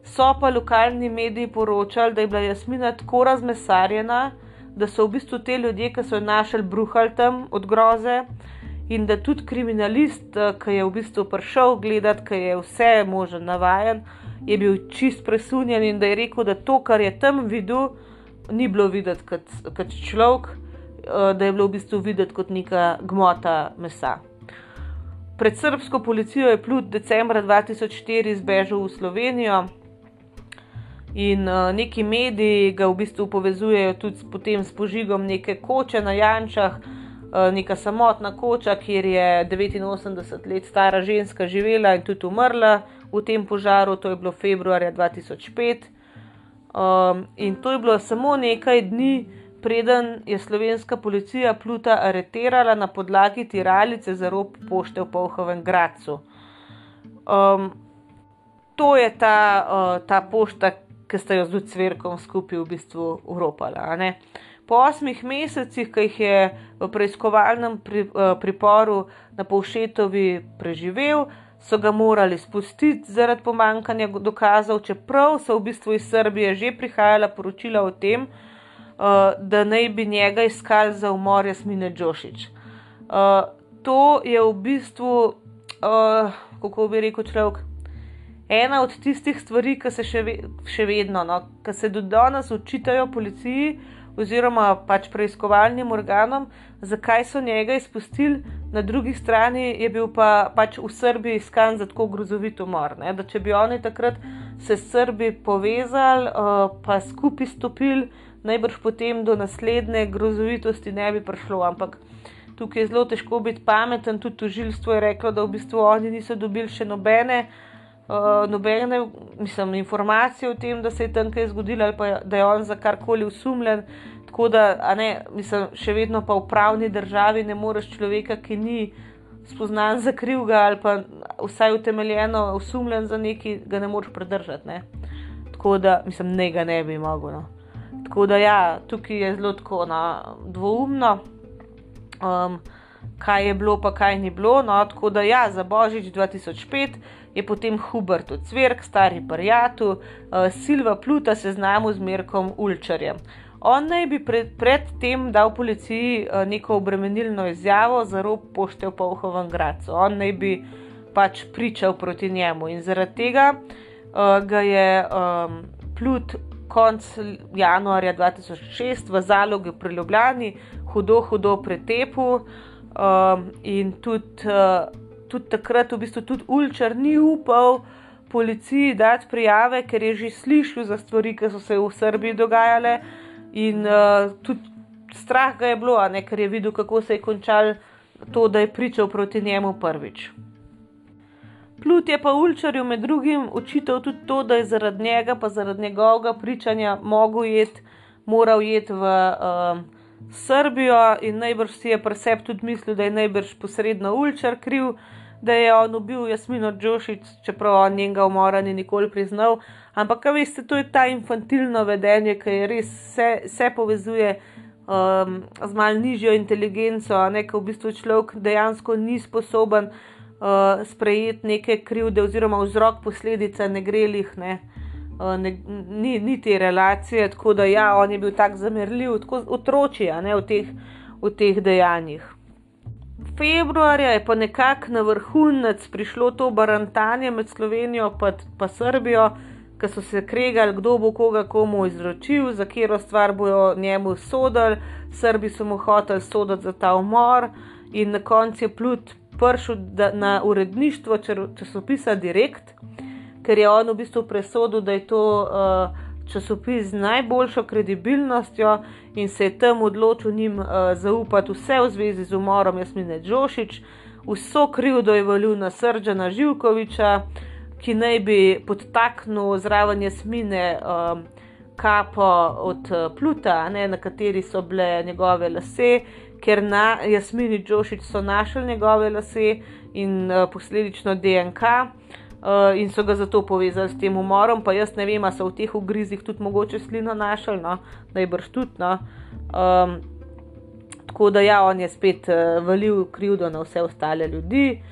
So pa lokalni mediji poročali, da je bila Jasmina tako razmesarjena, da so v bistvu te ljudje, ki so jo našli, bruhali tam od groze. In da tudi kriminalist, eh, ki je v bistvu prišel gledati, ki je vse možen navajen, je bil čist presunjen in da je rekel, da to, kar je tam videl, ni bilo videti kot, kot človek, eh, da je bilo v bistvu videti kot neka gmota mesa. Pred srpsko policijo je Plut decembra 2004 zbežal v Slovenijo. In uh, neki mediji ga v bistvu povezujejo tudi s, s požigom neke koče na Jančah, uh, neka samotna koča, kjer je 89 let stara ženska živela in tudi umrla v tem požaru, to je bilo februarja 2005. Um, in to je bilo samo nekaj dni, preden je slovenska policija Pluta areterala na podlagi tiralice za rob pošte v Povhovem Gracu. Um, to je ta, uh, ta pošta, ki ste jo z Lucverkom skupaj v bistvu uropala. Po osmih mesecih, ki jih je v preiskovalnem pri, uh, priporu na Povšetovi preživel, so ga morali spustiti zaradi pomankanja dokazov, čeprav so v bistvu iz Srbije že prihajala poročila o tem, uh, da naj bi njega iskali za umor Jasmine Džošič. Uh, to je v bistvu, uh, kako bi rekel človek, ena od tistih stvari, ki se še, ve, še vedno, no, ki se do danes učitajo policiji oziroma pač preiskovalnim organom, zakaj so njega izpustili, na drugi strani je bil pa pač v Srbiji iskan za tako grozovit umor. Ne? Da če bi oni takrat se s Srbi povezali, uh, pa skupaj stopili, najbrž potem do naslednje grozovitosti ne bi prišlo. Ampak tukaj je zelo težko biti pameten, tudi tožilstvo je reklo, da v bistvu oni niso dobili še nobene. Uh, nobene mislim, informacije o tem, da se je tam kaj zgodilo, ali pa da je on za karkoli usumljen. Tako da, ne, mislim, še vedno pa v pravni državi ne moreš človeka, ki ni spoznan za krivega ali pa vsaj utemeljeno usumljen za nekaj, ga ne moreš pridržati. Ne. Tako da, mislim, ne ga ne bi mogel. No. Tako da, ja, tukaj je zelo tako no, dvoumno, um, kaj je bilo, pa kaj ni bilo. No. Tako da, ja, za božič 2005 je potem Hubert Cvirk, stari prijatelj, uh, Silva Pluta se znamo z Mirkom Ulčarjem. On naj bi pred, predtem dal policiji uh, neko obremenilno izjavo za rob pošte v Povhovem Gracu. On naj bi pač pričal proti njemu in zaradi tega uh, ga je um, Plut konc januarja 2006 v zalogi pri Ljubljani hudo, hudo pretepil um, in tudi, uh, tudi takrat v bistvu tudi Ulčar ni upal. Policiji dati prijave, ker je že slišal za stvari, ki so se v Srbiji dogajale, In uh, tudi strah ga je bilo, ne, ker je videl, kako se je končal to, da je pričal proti njemu prvič. Plut je pa Ulčarju med drugim očital tudi to, da je zaradi njega, pa zaradi njegovega pričanja, mogel jeti, moral jeti v uh, Srbijo in najbrž si je pri sebi tudi mislil, da je najbrž posredno Ulčar kriv, da je on ubil Jasmino Džošič, čeprav on njenega umora ni nikoli priznal. Ampak, veste, to je ta infantilno vedenje, ki je res vse, vse povezuje um, z malo nižjo inteligenco, ne ka v bistvu človek dejansko ni sposoben uh, sprejeti neke krivde oziroma vzrok posledica negrelih, ne, uh, ne, ni, ni te relacije, tako da ja, on je bil tako zamerljiv, tako otroči, a ne v teh, v teh dejanjih. Februarja je pa nekako na vrhunec prišlo to barantanje med Slovenijo in Srbijo, ki so se kregali, kdo bo koga komu izročil, za katero stvar bojo njemu sodili. Srbi so mu hoteli soditi za ta umor, in na koncu je plut prišel na uredništvo časopisa Direkt, ker je on v bistvu presodil, da je to uh, časopis z najboljšo kredibilnostjo in se je tam odločil njim uh, zaupati vse v zvezi z umorom Jasmine Džošič. Vso krivdo je valil na Srdžana Živkoviča, ki naj bi podtaknil zraven jasmine um, kapo od uh, Pluta, ne, na kateri so bile njegove lase, ker na jasmini Džošič so našli njegove lase in uh, posledično DNK. Uh, in so ga zato povezali s tem umorom, pa jaz ne vem, ali so v teh ugrizih tudi mogoče slino našli, no, najbrž tudi. No. Um, tako da ja, on je spet uh, valil krivdo na vse ostale ljudi.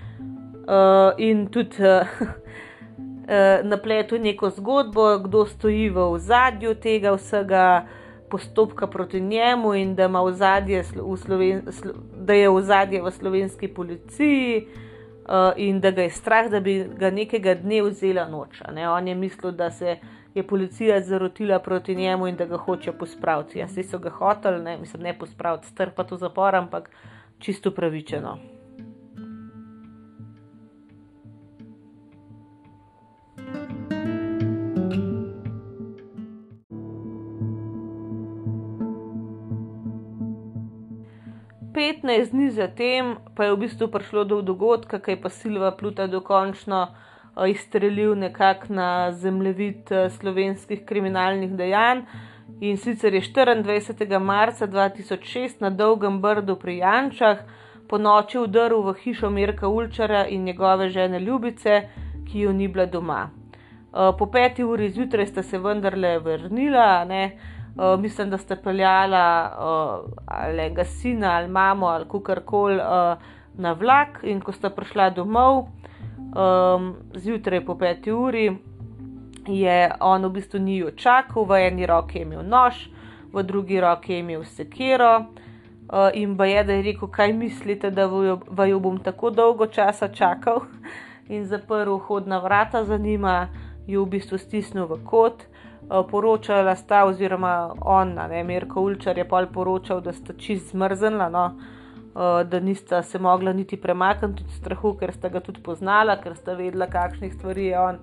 Uh, in tudi <laughs> uh, uh, napletel neko zgodbo, kdo stoji v zadju tega vsega postopka proti njemu in da, v zadje, v Sloven, da je v zadje v slovenski policiji. Uh, in da ga je strah, da bi ga nekega dne vzela noč. Ne? On je mislil, da se je policija zarotila proti njemu in da ga hoče pospraviti. Jaz so ga hoteli, ne, mislim, ne pospraviti, strpati v zapor, ampak čisto pravičeno. Petnajst dni zatem pa je v bistvu prišlo do dogodka, ki je pa Silva Pluta dokončno izstrelil nekako na zemljevid slovenskih kriminalnih dejanj. In sicer je 24. marca 2006 na Dolgem Brdu pri Jančah po noči vdrl v hišo Mirka Ulčara in njegove žene Ljubice, ki jo ni bila doma. Po peti uri zjutraj sta se vendarle vrnila, ne? Mislim, da sta peljala ali ga sina ali mamo ali kukorkoli na vlak in ko sta prišla domov, um, zjutraj po peti uri, je on v bistvu ni jo čakal, v eni roki je imel nož, v drugi roki je imel sekiro. Uh, in ba je, da je rekel, kaj mislite, da vaju bom tako dolgo časa čakal, <laughs> in zaprl vhodna vrata za njima, jo v bistvu stisnil v kot. Uh, poročala sta, oziroma on, ne, Mirko Ulčar je pol poročal, da sta čist zmrznila. No. Eh, da nista se mogla niti premakniti od strahu, ker sta ga tudi poznala, ker sta vedela, kakšnih stvari je on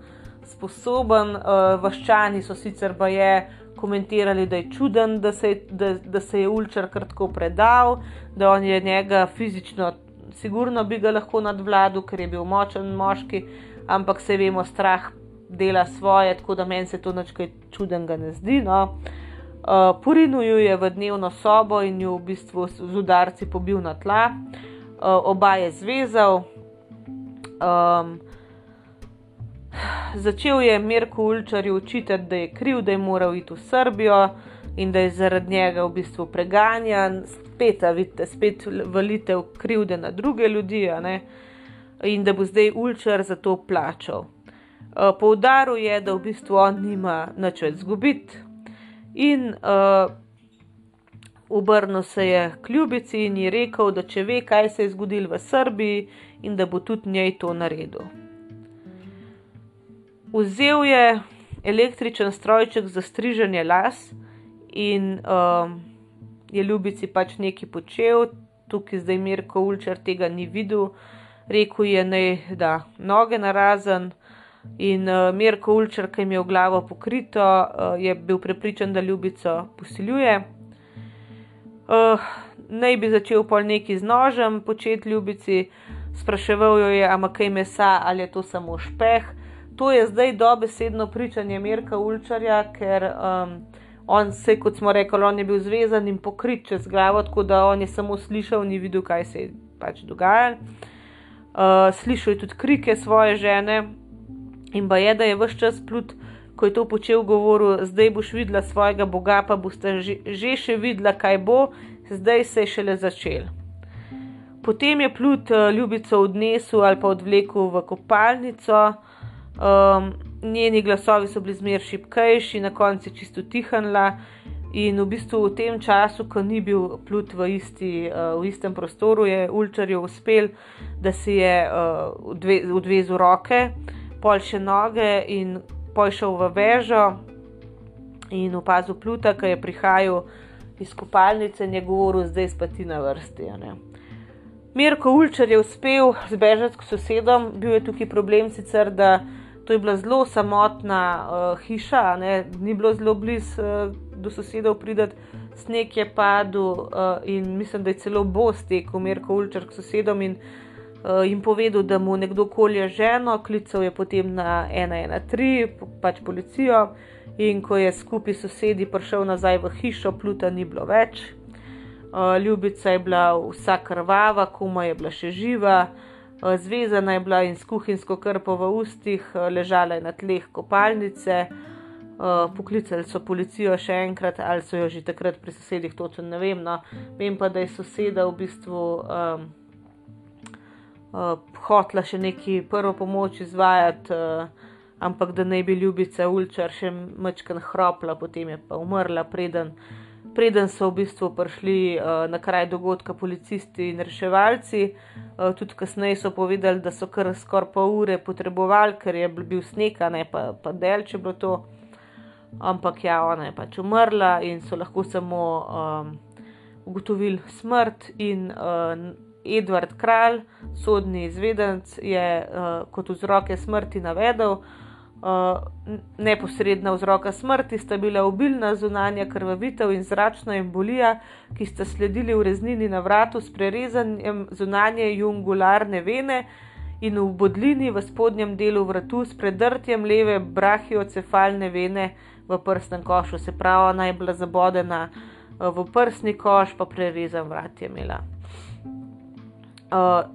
sposoben. Eh, vaščani so sicer pa je komentirali, da je čuden, da se, da, da se je Ulčar kratko predal, da on je njega fizično, sigurno bi ga lahko nadvladal, ker je bil močen moški, ampak se vemo, strah dela svoje, tako da meni se to nekaj čudenega ne zdi. No. Uh, Uh, Porinil jo je v dnevno sobo in jo v bistvu z udarci pobil na tla, uh, oba je zvezal. Um, začel je Mirko Ulčarju učitati, da je kriv, da je moral iti v Srbijo in da je zaradi njega v bistvu preganjan, spet, vidite, spet valitev krivde na druge ljudi, in da bo zdaj Ulčar za to plačal. Uh, poudaril je, da v bistvu on nima nič več zgubiti, In uh, obrnil se je k ljubici in ji rekel, da če ve, kaj se je zgodilo v Srbiji, in da bo tudi njej to naredil. Vzel je električen strojček za striženje las in uh, je ljubici pač nekaj počel, tukaj zdaj Mirko Ulčer tega ni videl, rekel je, ne, da noge narazen. In uh, Mirko Ulčer, ki jim je v glavo pokrito, uh, je bil prepričan, da ljubico posiljuje. Uh, naj bi začel pol neki z nožem početi ljubici, spraševal jo je, ama kaj mesa ali je to samo špeh. To je zdaj dobesedno pričanje Mirka Ulčarja, ker um, on se, kot smo rekli, on je bil zvezan in pokrit čez glavo, tako da on je samo slišal, ni videl, kaj se je pač dogajalo. Uh, slišal je tudi krike svoje žene, In pa je, da je vse čas plut, ko je to počel, govoril, zdaj boš videla svojega Boga, pa boš že, že še videla, kaj bo, zdaj se je šele začel. Potem je plut uh, ljubico odnesel ali pa odvlekel v kopalnico, um, njeni glasovi so bili zmer šipkejši, na koncu je čisto tihnila. In v bistvu v tem času, ko ni bil plut v, isti, uh, v istem prostoru, je Ulčarju uspel, da si je uh, odvezal roke pol še noge in pošel v vežo in opazil pluta, ki je prihajal iz kopalnice in je govoril, zdaj spati na vrsti. Mirko Ulčer je uspel zbežati k sosedom, bil je tukaj problem sicer, da to je bila zelo samotna uh, hiša, ne? ni bilo zelo blizu uh, do sosedov pridati, sneg je padel uh, in mislim, da je celo bo stekel Mirko Ulčer k sosedom in uh, jim povedal, da mu nekdo kolje ženo, klical je potem na 113, pač policijo. In ko je skupaj s sosedi prišel nazaj v hišo, pluta ni bilo več. Uh, ljubica je bila vsa krvava, kuma je bila še živa, uh, zvezana je bila in s kuhinjsko krpo v ustih, ležala je na tleh kopalnice. Poklicali so policijo še enkrat, ali so jo že takrat pri sosedih, točno ne vem. No. Vem pa, da je soseda v bistvu um, uh, hotla še neki prvo pomoč izvajati, uh, ampak da naj bi ljubica Ulčar še mečkan hropla, potem je pa umrla, preden, preden so v bistvu prišli uh, na kraj dogodka policisti in reševalci. Uh, tudi kasneje so povedali, da so kar skoraj pol ure potrebovali, ker je bil sneg, ne pa, pa del, če bilo to. Ampak ja, ona je pač umrla in so lahko samo um, ugotovili smrt in uh, Edward Kralj, sodni izvedenc, je uh, kot vzroke smrti navedel, uh, neposredna vzroka smrti sta bila obilna zunanja krvavitev in zračna embolija, ki sta sledili v reznini na vratu s prerezanjem zunanje jungularne vene in v bodlini v spodnjem delu vratu s predrtjem leve brahiocefalne vene v prsnem košu, se pravi, naj bila zabodena uh, v prsni koš, pa prerezan vrat je imela. Uh,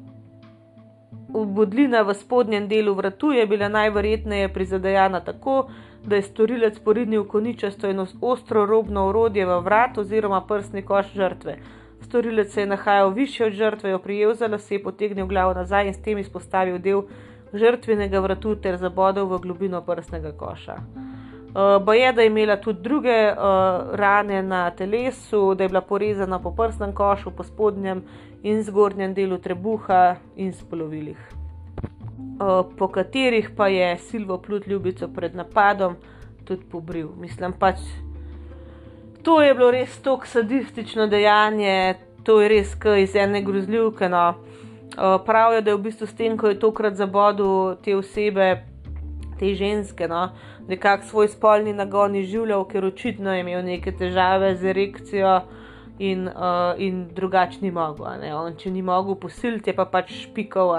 Bodlina v spodnjem delu vratu je bila najverjetneje prizadejana tako, da je storilec porinil koničasto in ostro robno orodje v vrat oziroma prsni koš žrtve. Storilec se je nahajal više od žrtve, jo prijel za lase, potegnil glavo nazaj in s tem izpostavil del žrtvenega vratu ter zabodel v globino prsnega koša. Uh, eh, Boje, da je imela tudi druge uh, rane na telesu, da je bila porezana po prsnem košu, po spodnjem in zgornjem delu trebuha in spolovilih, po katerih pa je Silvo plut ljubico pred napadom tudi pobril. Mislim pač, to je bilo res tako sadistično dejanje, to je res kaj iz ene grozljivke. No. Pravijo, da je v bistvu s tem, ko je tokrat zabodel te osebe, te ženske, no, nekako svoj spolni nagon izživljal, ker očitno je imel neke težave z erekcijo in, uh, in drugačni mogel. On, če ni mogel posiliti, je pa pač špikal,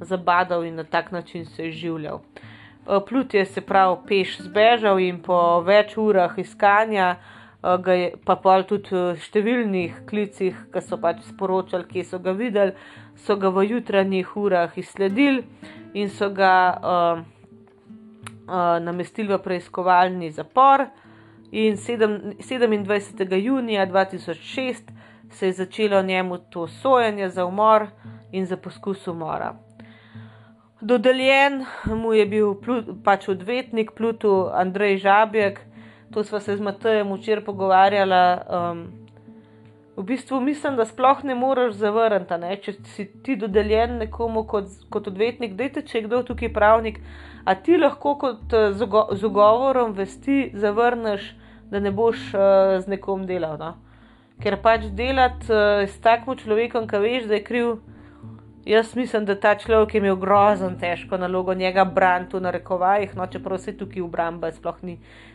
zabadal in na tak način se je življal. Uh, Plut je se prav peš zbežal in po več urah iskanja, uh, je, pa pa tudi v številnih klicih, ki so pač sporočali, kje so ga videli, so ga v jutranjih urah izsledili in so ga uh, uh, namestili v preiskovalni zapor. In 27. junija 2006 se je začelo njemu to sojenje za umor in za poskus umora. Dodeljen mu je bil pač odvetnik Pluto Andrej Žabjek, to smo se z Matejem včeraj pogovarjali. Um, v bistvu mislim, da sploh ne moreš zavrniti, če si ti dodeljen nekomu kot, kot odvetnik. Dajte, če je kdo tukaj pravnik, a ti lahko kot z ugovorom vesti zavrneš da ne boš uh, z nekom delal. No? Ker pač delati uh, s takim človekom, ki veš, da je kriv. Jaz mislim, da ta človek je imel grozno težko nalogo njega braniti v narekovajih, no, čeprav se tukaj v obrambi sploh ni,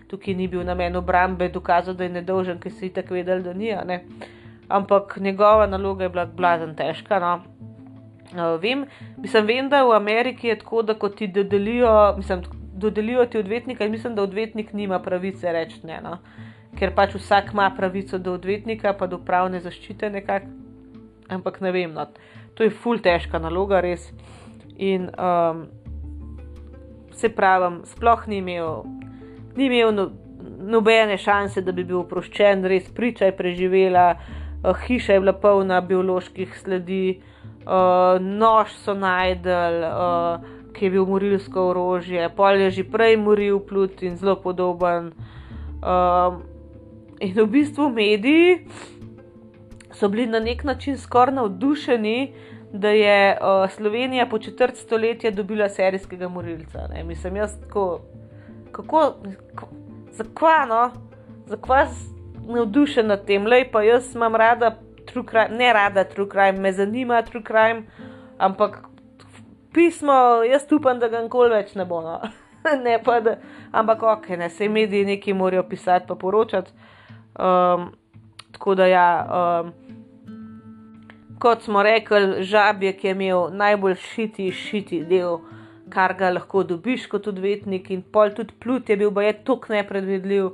tukaj ni bil namen obrambe, dokazal, da je nedolžen, ker si tako vedel, da ni. Ampak njegova naloga je bila blazno težka. No. Uh, vem, mislim, vem, da v Ameriki je tako, da ko ti dodelijo, mislim, dodelijo ti odvetnika in mislim, da odvetnik nima pravice reči ne. No? Ker pač vsak ima pravico do odvetnika, pa do pravne zaščite nekako. Ampak ne vem, no. to je ful težka naloga, res. In um, se pravim, sploh ni imel, ni imel no, nobene šanse, da bi bil oproščen, res priča je preživela, uh, hiša je bila polna bioloških sledi, uh, nož so najdel. Uh, ki je bil morilsko orožje, pol je že prej moril plut in zelo podoben. Um, in v bistvu mediji so bili na nek način skoraj navdušeni, da je uh, Slovenija po četrt stoletja dobila serijskega morilca. Ne? Mislim, jaz tako, kako, zakaj no, zakaj navdušen nad tem, le pa jaz imam rada. Crime, ne rada true crime, me zanima true crime, ampak pismo, jaz upam, da ga nikoli več ne bo. No. <laughs> ne pa, da, ampak ok, ne, se mediji nekaj morajo pisati, pa poročati. Um, tako da ja. Um, Kot smo rekli, žabjek je imel najbolj šiti, šiti del, kar ga lahko dobiš kot odvetnik, in pol tudi plut je bil, pa je tako nepredvidljiv,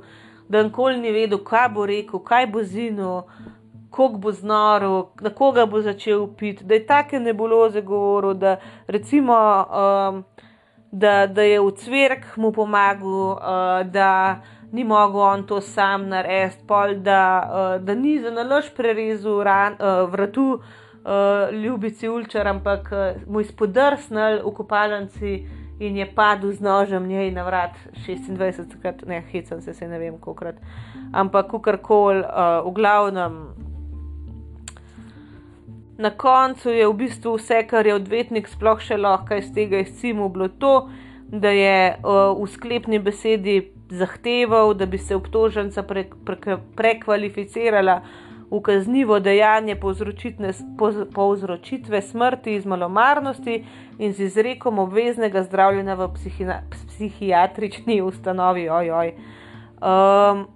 da nikoli ni vedel, kaj bo rekel, kaj bo zinil, kako bo znoro, na koga bo začel piti, da je take nebuloze govoril, da, recimo, um, da, da je v cvrk mu pomagal, uh, da ni mogel on to sam narediti, da, uh, da ni za nalož prerezal ran, uh, vratu uh, ljubici ulčar, ampak uh, mu je spodrsnil v kopalnici in je padel z nožem njej na vrat 26 krat, ne hecam se, se ne vem kolikrat. Ampak kakorkoli, uh, v glavnem. Na koncu je v bistvu vse, kar je odvetnik sploh še lahko iz tega izcimil, bilo to, da je v sklepni besedi zahteval, da bi se obtoženca pre, pre, prekvalificirala v kaznivo dejanje povzročitve smrti iz malomarnosti in z izrekom obveznega zdravljenja v psihiatrični ustanovi. Ojoj. Um,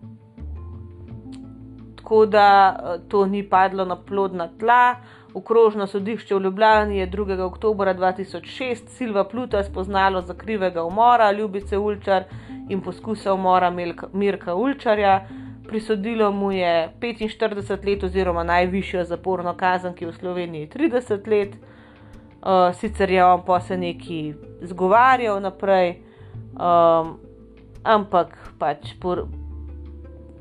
tako da to ni padlo na plodna tla. Okrožno sodišče v Ljubljani je 2. oktober 2006 Silva Pluta spoznalo za krivega umora Ljubice Ulčar in poskusa umora Mirka Ulčarja prisodilo mu je 45 let, oziroma najvišjo zaporno kazen, ki je v Sloveniji 30 let. Uh, sicer je on pa se neki zgovarjal naprej, um, ampak pač po,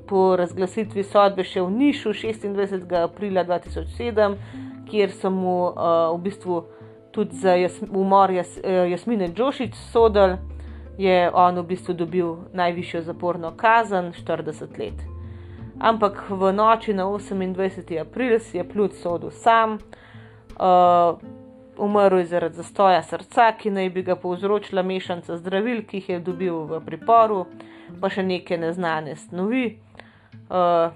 po razglasitvi sodbe še v Nišu 26. aprila 2007, kjer so mu uh, v bistvu tudi za umor jas, uh, Jasmine Džošič sodel, je on v bistvu dobil najvišjo zaporno kazen 40 let ampak v noči na 28. april si je plut sodel sam, uh, umrl je zaradi zastoja srca, ki naj bi ga povzročila mešanica zdravil, ki jih je dobil v priporu, pa še neke neznane snovi. Uh,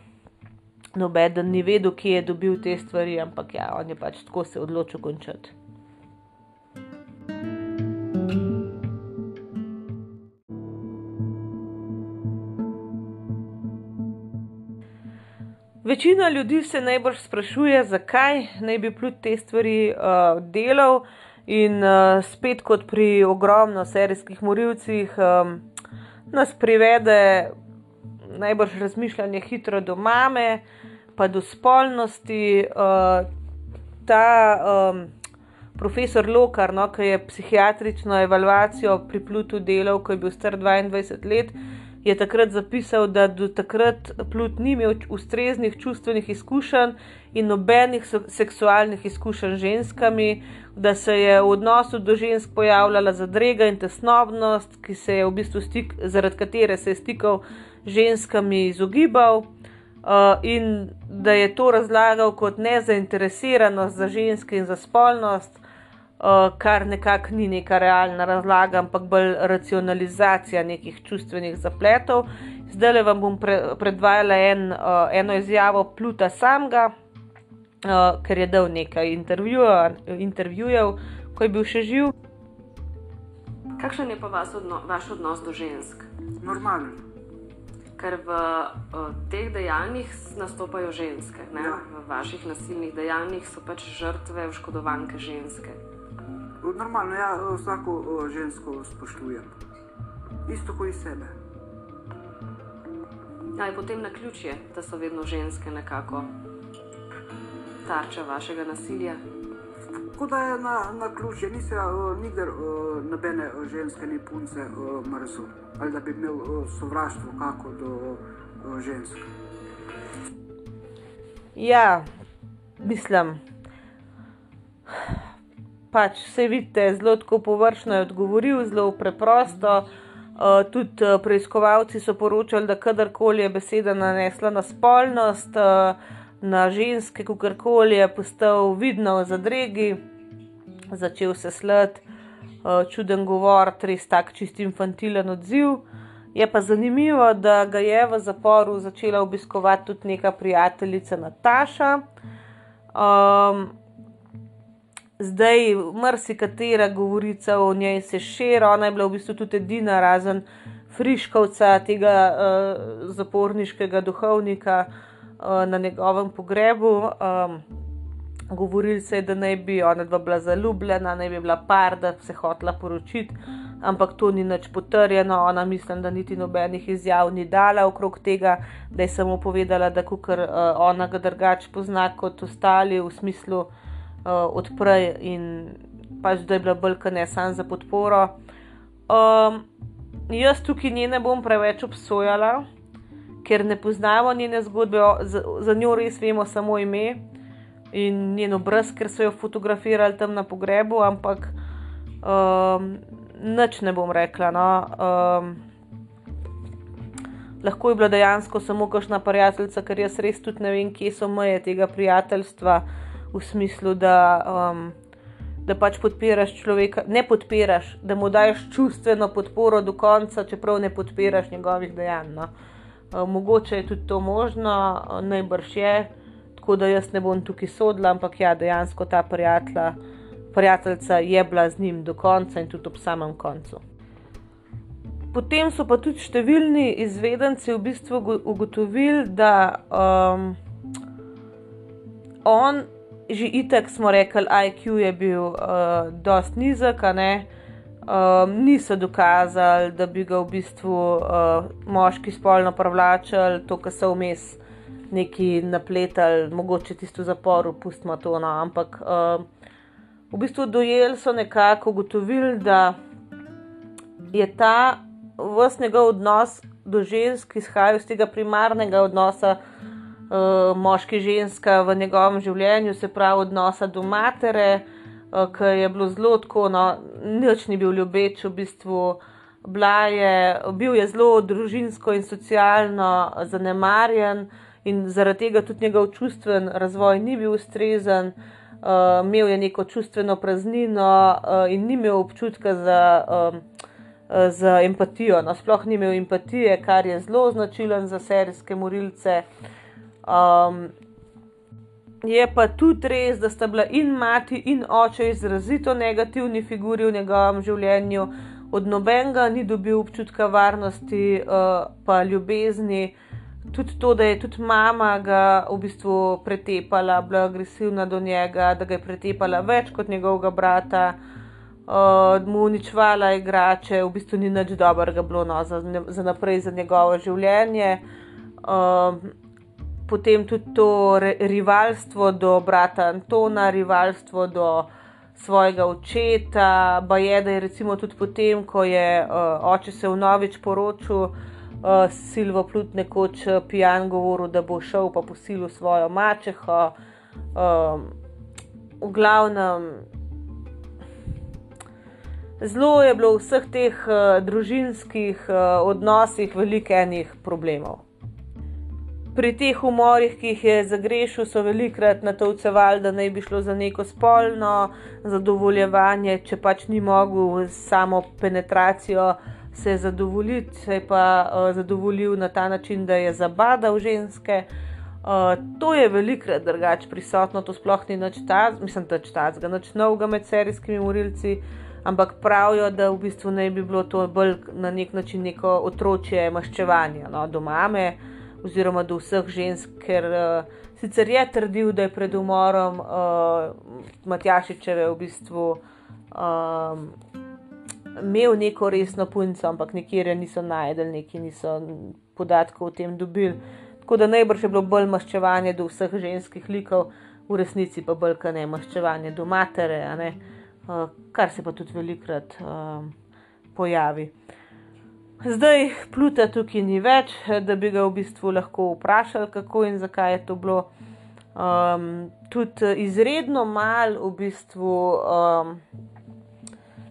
Nobeden ni vedel, kje je dobil te stvari, ampak ja, on je pač tako se odločil končati. Večina ljudi se najbolj sprašuje, zakaj naj bi plut te stvari uh, delal, in uh, spet kot pri ogromno serijskih morilcih, um, nas privede najbrž razmišljanje hitro do mame, pa do spolnosti. Uh, ta um, profesor Lokar, no, ki je psihiatrično evalvacijo pri plutu delal, ko je bil star 22 let je takrat zapisal, da do takrat plut ni imel ustreznih čustvenih izkušenj in nobenih seksualnih izkušenj z ženskami, da se je v odnosu do žensk pojavljala zadrega in tesnobnost, se v bistvu stik, zaradi katere se je stikal ženskami izogibal. Uh, in da je to razlagal kot nezainteresiranost za ženske in za spolnost, uh, kar nekako ni neka realna razlaga, ampak bolj racionalizacija nekih čustvenih zapletov. Zdaj le vam bom pre, predvajala en, uh, eno izjavo Pluta samega, uh, ker je dal nekaj intervjujev, ko je bil še živ. Kakšen je pa odno, vaš odnos do žensk? Normalen. Ker v uh, teh dejanjih nastopajo ženske, ja. v vaših nasilnih dejanjih so pač žrtve, oškodovanke ženske. Normalno, ja, vsako žensko spoštujem, isto kot sebe. Ja, je potem na ključje, da so vedno ženske nekako tarča vašega nasilja. Kot da je na, na ključje, nisem uh, nikdar uh, nobene ženske, ni punce uh, mrzl ali da bi imel uh, sovraštvo kako do uh, žensk. Ja, mislim pač vse vidite, zelo tako površno je odgovoril, zelo preprosto. Uh, tudi uh, preiskovalci so poročali, da kadarkoli je beseda nanesla na spolnost, uh, na ženske, kakorkoli je postal vidno v zadregi, začel se sled, uh, čuden govor, res tak čist infantilen odziv. Je pa zanimivo, da ga je v zaporu začela obiskovati tudi neka prijateljica Nataša. Um, zdaj marsikatera govorica o njej se širi, ona je bila v bistvu tudi edina, razen Friškovca, tega uh, zaporniškega duhovnika uh, na njegovem pogrebu. Um, govorili se je, da naj bi ona dva bila zaljubljena, naj bi bila par, da se hotla poročiti, ampak to ni nič potrjeno. Ona mislim, da niti nobenih izjav ni dala okrog tega, da je samo povedala, da kukar uh, ona ga drugače pozna kot ostali v smislu uh, odprej in pač da je bila bolj ne sam za podporo. Um, jaz tukaj nje ne bom preveč obsojala, ker ne poznamo njene zgodbe, za, za njo res vemo samo ime in njen obraz, ker so jo fotografirali tam na pogrebu, ampak um, nič ne bom rekla. No. Um, lahko je bila dejansko samo kakšna prijateljica, ker jaz res tudi ne vem, kje so meje tega prijateljstva, v smislu, da, um, da pač podpiraš človeka, ne podpiraš, da mu daješ čustveno podporo do konca, čeprav ne podpiraš njegovih dejanj. No. Uh, mogoče je tudi to možno, uh, najbrž je, tako da jaz ne bom tukaj sodila, ampak ja, dejansko ta prijateljica je bila z njim do konca in tudi ob samem koncu. Potem so pa tudi številni izvedenci v bistvu ugotovili, da um, on, že itek smo rekli, IQ je bil uh, dost nizek, um, niso dokazali, da bi ga v bistvu uh, moški spolno privlačili, to, kar so vmes neki napletali, mogoče tisto zaporu, pustimo to. No, ampak uh, v bistvu dojeli so nekako ugotovili, da je ta vse njegov odnos do žensk izhaja iz tega primarnega odnosa uh, moški-ženska v njegovem življenju, se pravi odnosa do matere, uh, ki je bilo zelo tako, no, nič ni bil ljubeč, v bistvu je, bil je zelo družinsko in socialno zanemarjen in zaradi tega tudi njegov čustven razvoj ni bil ustrezen. Uh, imel je neko čustveno praznino uh, in ni imel občutka za uh, z empatijo. No, sploh ni imel empatije, kar je zelo značilen za serijske morilce. Um, je pa tudi res, da sta bila in mati in oče izrazito negativni figuri v njegovem življenju, od nobenega ni dobil občutka varnosti, uh, pa ljubezni. Tudi to, da je tudi mama ga v bistvu pretepala, bila agresivna do njega, da ga je pretepala več kot njegovega brata uh, mu uničvala igrače, v bistvu ni nič dobrega bilo no, za, za naprej, za njegovo življenje. Uh, potem tudi to rivalstvo do brata Antona, rivalstvo do svojega očeta, pa je, da je recimo tudi potem, ko je uh, oče se v novič poročil. Uh, Silvo Plut nekoč pijan govoril, da bo šel pa posilil svojo mačeho. Um, v glavnem, zelo je bilo v vseh teh uh, družinskih uh, odnosih veliko enih problemov. Pri teh umorih, ki jih je zagrešil, so velikrat natovcevali, da naj bi šlo za neko spolno zadovoljevanje, če pač ni mogel samo penetracijo se zadovoljiti, se je pa uh, zadovoljil na ta način, da je zabadal ženske. Uh, to je velikrat drugače prisotno, to sploh ni nič taz, mislim, da je taz, ga nič novega med serijskimi morilci. Uh, ampak pravijo, da v bistvu ne bi bilo to bolj na nek način neko otročje maščevanje no, do mame oziroma do vseh žensk, ker uh, sicer je trdil, da je pred umorom uh, Matjašičeve v bistvu um, imel neko resno punco, ampak nikjer je niso najdel, neki niso podatkov o tem dobili. Tako da najbrž je bilo bolj maščevanje do vseh ženskih likov, v resnici pa bolj kaj ne maščevanje do matere. Eh, kar se pa tudi velikrat uh, pojavi. Zdaj, pluta tukaj ni več, da bi ga v bistvu lahko vprašali, kako in zakaj je to bilo. Um, tudi izredno mal, v bistvu, um,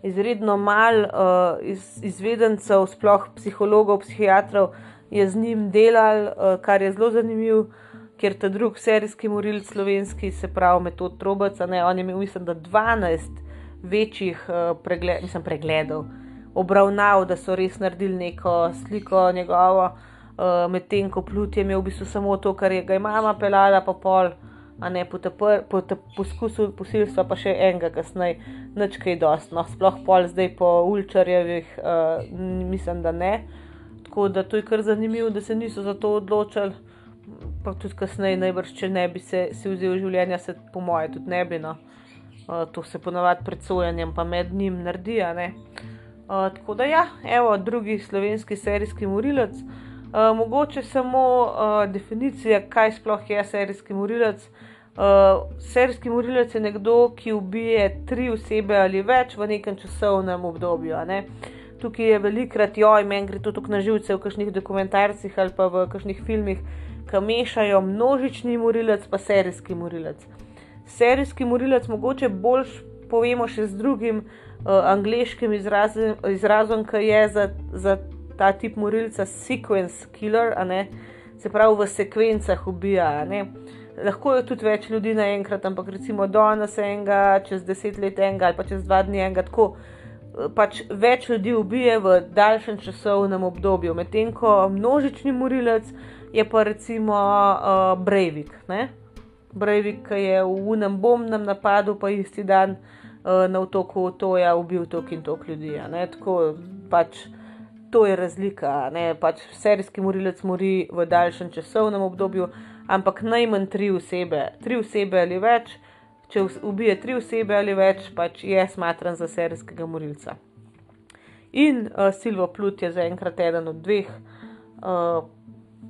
izredno mal uh, iz, izvedencev, sploh psihologov, psihiatrov, je z njim delal, uh, kar je zelo zanimivo, ker ta drugi serijski morilc slovenski, se pravi Metod Trobac, ne, on je imel, mislim, da 12 večjih uh, pregled, mislim, pregledov, obravnav, da so res naredili neko sliko njegovo, uh, medtem ko plut je imel v bistvu samo to, kar je ga mama pelala, pa pol, a ne po tem poskusu posilstva, pa še enega kasneje, nič kaj dost. No, sploh pol zdaj po ulčarjevih, uh, mislim, da ne. Tako da to je kar zanimivo, da se niso za to odločili. Pa tudi kasneje, najbrž, če ne bi se si vzel življenja, se po moje tudi ne bi. No. Eh, to se ponavadi pred sojenjem, pa med njim naredi. Uh, tako da, ja, evo, drugi slovenski serijski morilec. Uh, mogoče samo uh, definicija, kaj sploh je serijski morilec. Uh, serijski morilec je nekdo, ki ubije tri osebe ali več v nekem časovnem obdobju. Ne? Tukaj je velikrat, joj, meni gre to tako na živce v kakšnih dokumentarcih ali pa v kakšnih filmih, ki mešajo množični morilec pa serijski morilec serijski morilec mogoče bolj povemo še z drugim uh, angliškim izrazem, izrazom, ki je za, za ta tip morilca sequence killer, se pravi v sekvencah ubija. Lahko je tudi več ljudi naenkrat, ampak recimo danes enega, čez deset let enega ali pa čez dva dni enega. Tako, Pač več ljudi ubije v daljšem časovnem obdobju, medtem ko množični morilec je pa recimo uh, Breivik. Breivik, ki je v unem bombnem napadu, pa isti dan uh, na otoku Toja ubil tok in tok ljudi. Tako pač to je razlika. Pač serijski morilec mori v daljšem časovnem obdobju, ampak najmanj tri osebe, tri osebe ali več. Če ubije tri osebe ali več, pač je smatran za serijskega morilca. In uh, Silvo Plut je zaenkrat eden od dveh uh,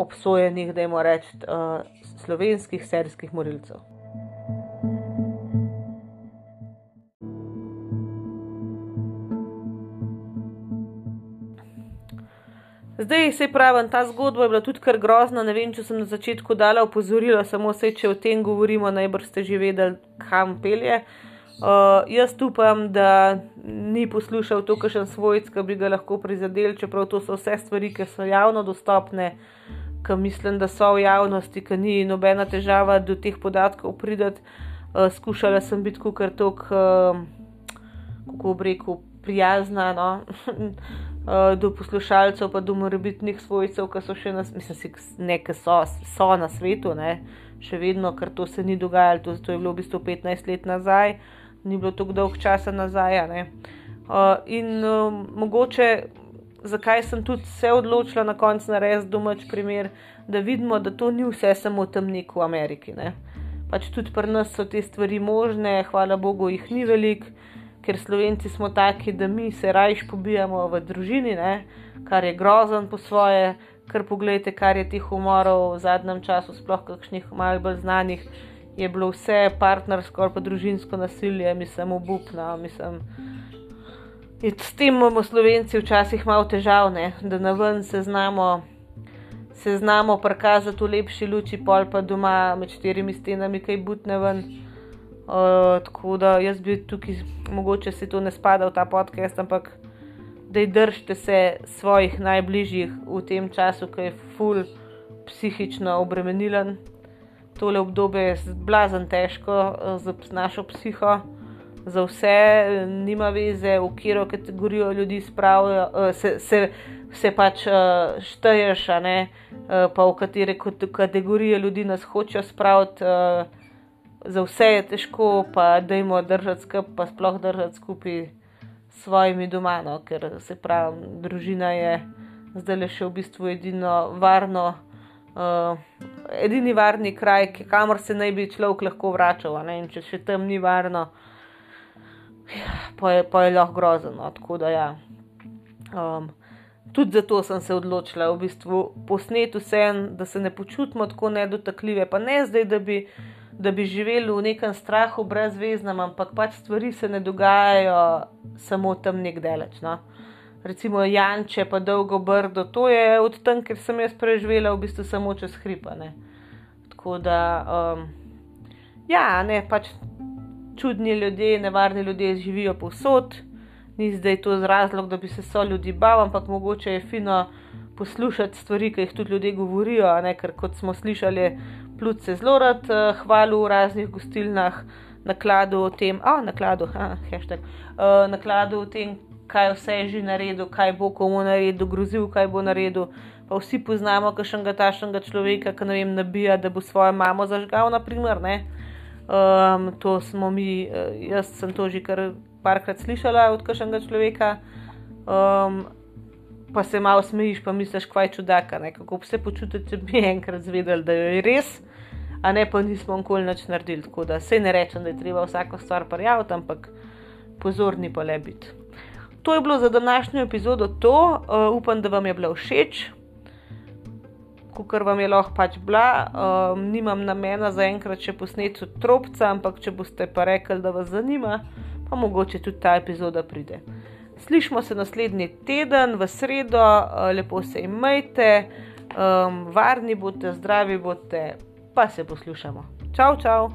obsojenih, da jim rečem, uh, slovenskih serijskih morilcev. Zdaj se pravi, ta zgodba je bila tudi kar grozna. Ne vem, če sem na začetku dala opozorilo, samo se, če o tem govorimo, najbrž ste že vedeli, kam pelje. Uh, jaz upam, da ni poslušal to, kar še svojc, ki bi ga lahko prizadel, čeprav to so vse stvari, ki so javno dostopne. Ki mislim, da so v javnosti, ki ni nobena težava do teh podatkov pridati. Uh, skušala sem biti kar tok, uh, kako bi rekel, prijazna no? uh, <laughs> do poslušalcev, pa do morebitnih svojcev, ki so še na, mislim, nekaj so, so na svetu, ne? še vedno, ker to se ni dogajalo, to, to je bilo v bistvu 15 let nazaj, ni bilo tako dolg časa nazaj. Uh, in uh, mogoče zakaj sem tudi se odločila na koncu narediti domač primer, da vidimo, da to ni vse samo tam neko v Ameriki. Ne. Pač tudi pri nas so te stvari možne, hvala Bogu, jih ni veliko, ker Slovenci smo taki, da mi se rajš pobijamo v družini, ne, kar je grozen po svoje. Ker pogledajte, kar je teh umorov v zadnjem času, sploh kakšnih malj bolj znanih, je bilo vse partnersko ali pa družinsko nasilje, mislim, obupno, mislim. In s tem imamo slovenci včasih malo težav, ne? da na ven se znamo, se znamo prikazati v lepši luči, pol pa doma med štirimi stenami, kaj butne ven. Uh, tako da jaz bi tukaj, mogoče se to ne spada v ta podcast, ampak da držite se svojih najbližjih v tem času, ki je full psihično obremenilen. Tole obdobje je blazen težko uh, za našo psiho za vse, nima veze, v katero kategorijo ljudi spravijo, se, se, se pač šteješ, ne, pa v katere kategorije ljudi nas hočejo spraviti. Uh, za vse je težko, pa da jim držati skupaj, pa sploh držati skupaj s svojimi doma, no, ker se pravi, družina je zdaj le še v bistvu edino varno. Uh, edini varni kraj, kamor se naj bi človek lahko vračal. Če še tam ni varno, uh, pa je, pa je lahko grozno. Tako da ja. Um, tudi zato sem se odločila, v bistvu posneti vse, da se ne počutimo tako nedotakljive. Pa ne zdaj, da bi, da bi živeli v nekem strahu, brezveznem, ampak pač stvari se ne dogajajo samo tam nekdeleč. No. Recimo Janče, pa dolgo brdo, to je od tam, ker sem jaz preživela, v bistvu samo čez hripane. Tako da, um, ja, ne, pač čudni ljudje, nevarni ljudje živijo povsod, ni zdaj to razlog, da bi se so ljudi bal, ampak mogoče je fino poslušati stvari, ki jih tudi ljudje govorijo. Ne? Ker kot smo slišali, plut se zelo rad uh, hvali v raznih gostilnah, nakladu o tem, a oh, nakladu, ha, hashtag, uh, nakladu o tem, kaj vse je že naredil, kaj bo komu naredil, grozil, kaj bo naredil. Pa vsi poznamo kakšnega tašnega človeka, ki ne vem, nabija, da bo svojo mamo zažgal, naprimer. Um, to smo mi, uh, jaz sem to že kar parkrat slišala od kakšnega človeka. Um, pa se malo smejiš, pa misliš, kaj čudaka, ne? kako se počutiš, če bi enkrat zvedel, da je res, a ne pa nismo nikoli nič naredili. Tako da se ne rečem, da je treba vsako stvar prijaviti, ampak pozorni pa le biti. To je bilo za današnjo epizodo to, uh, upam, da vam je bilo všeč kot vam je lahko pač bila. Um, nimam namena za enkrat še posneti tropca, ampak če boste pa rekli, da vas zanima, pa mogoče tudi ta epizoda pride. Slišmo se naslednji teden, v sredo, eh, lepo se imejte, um, varni boste, zdravi boste, pa se poslušamo. Čau, čau!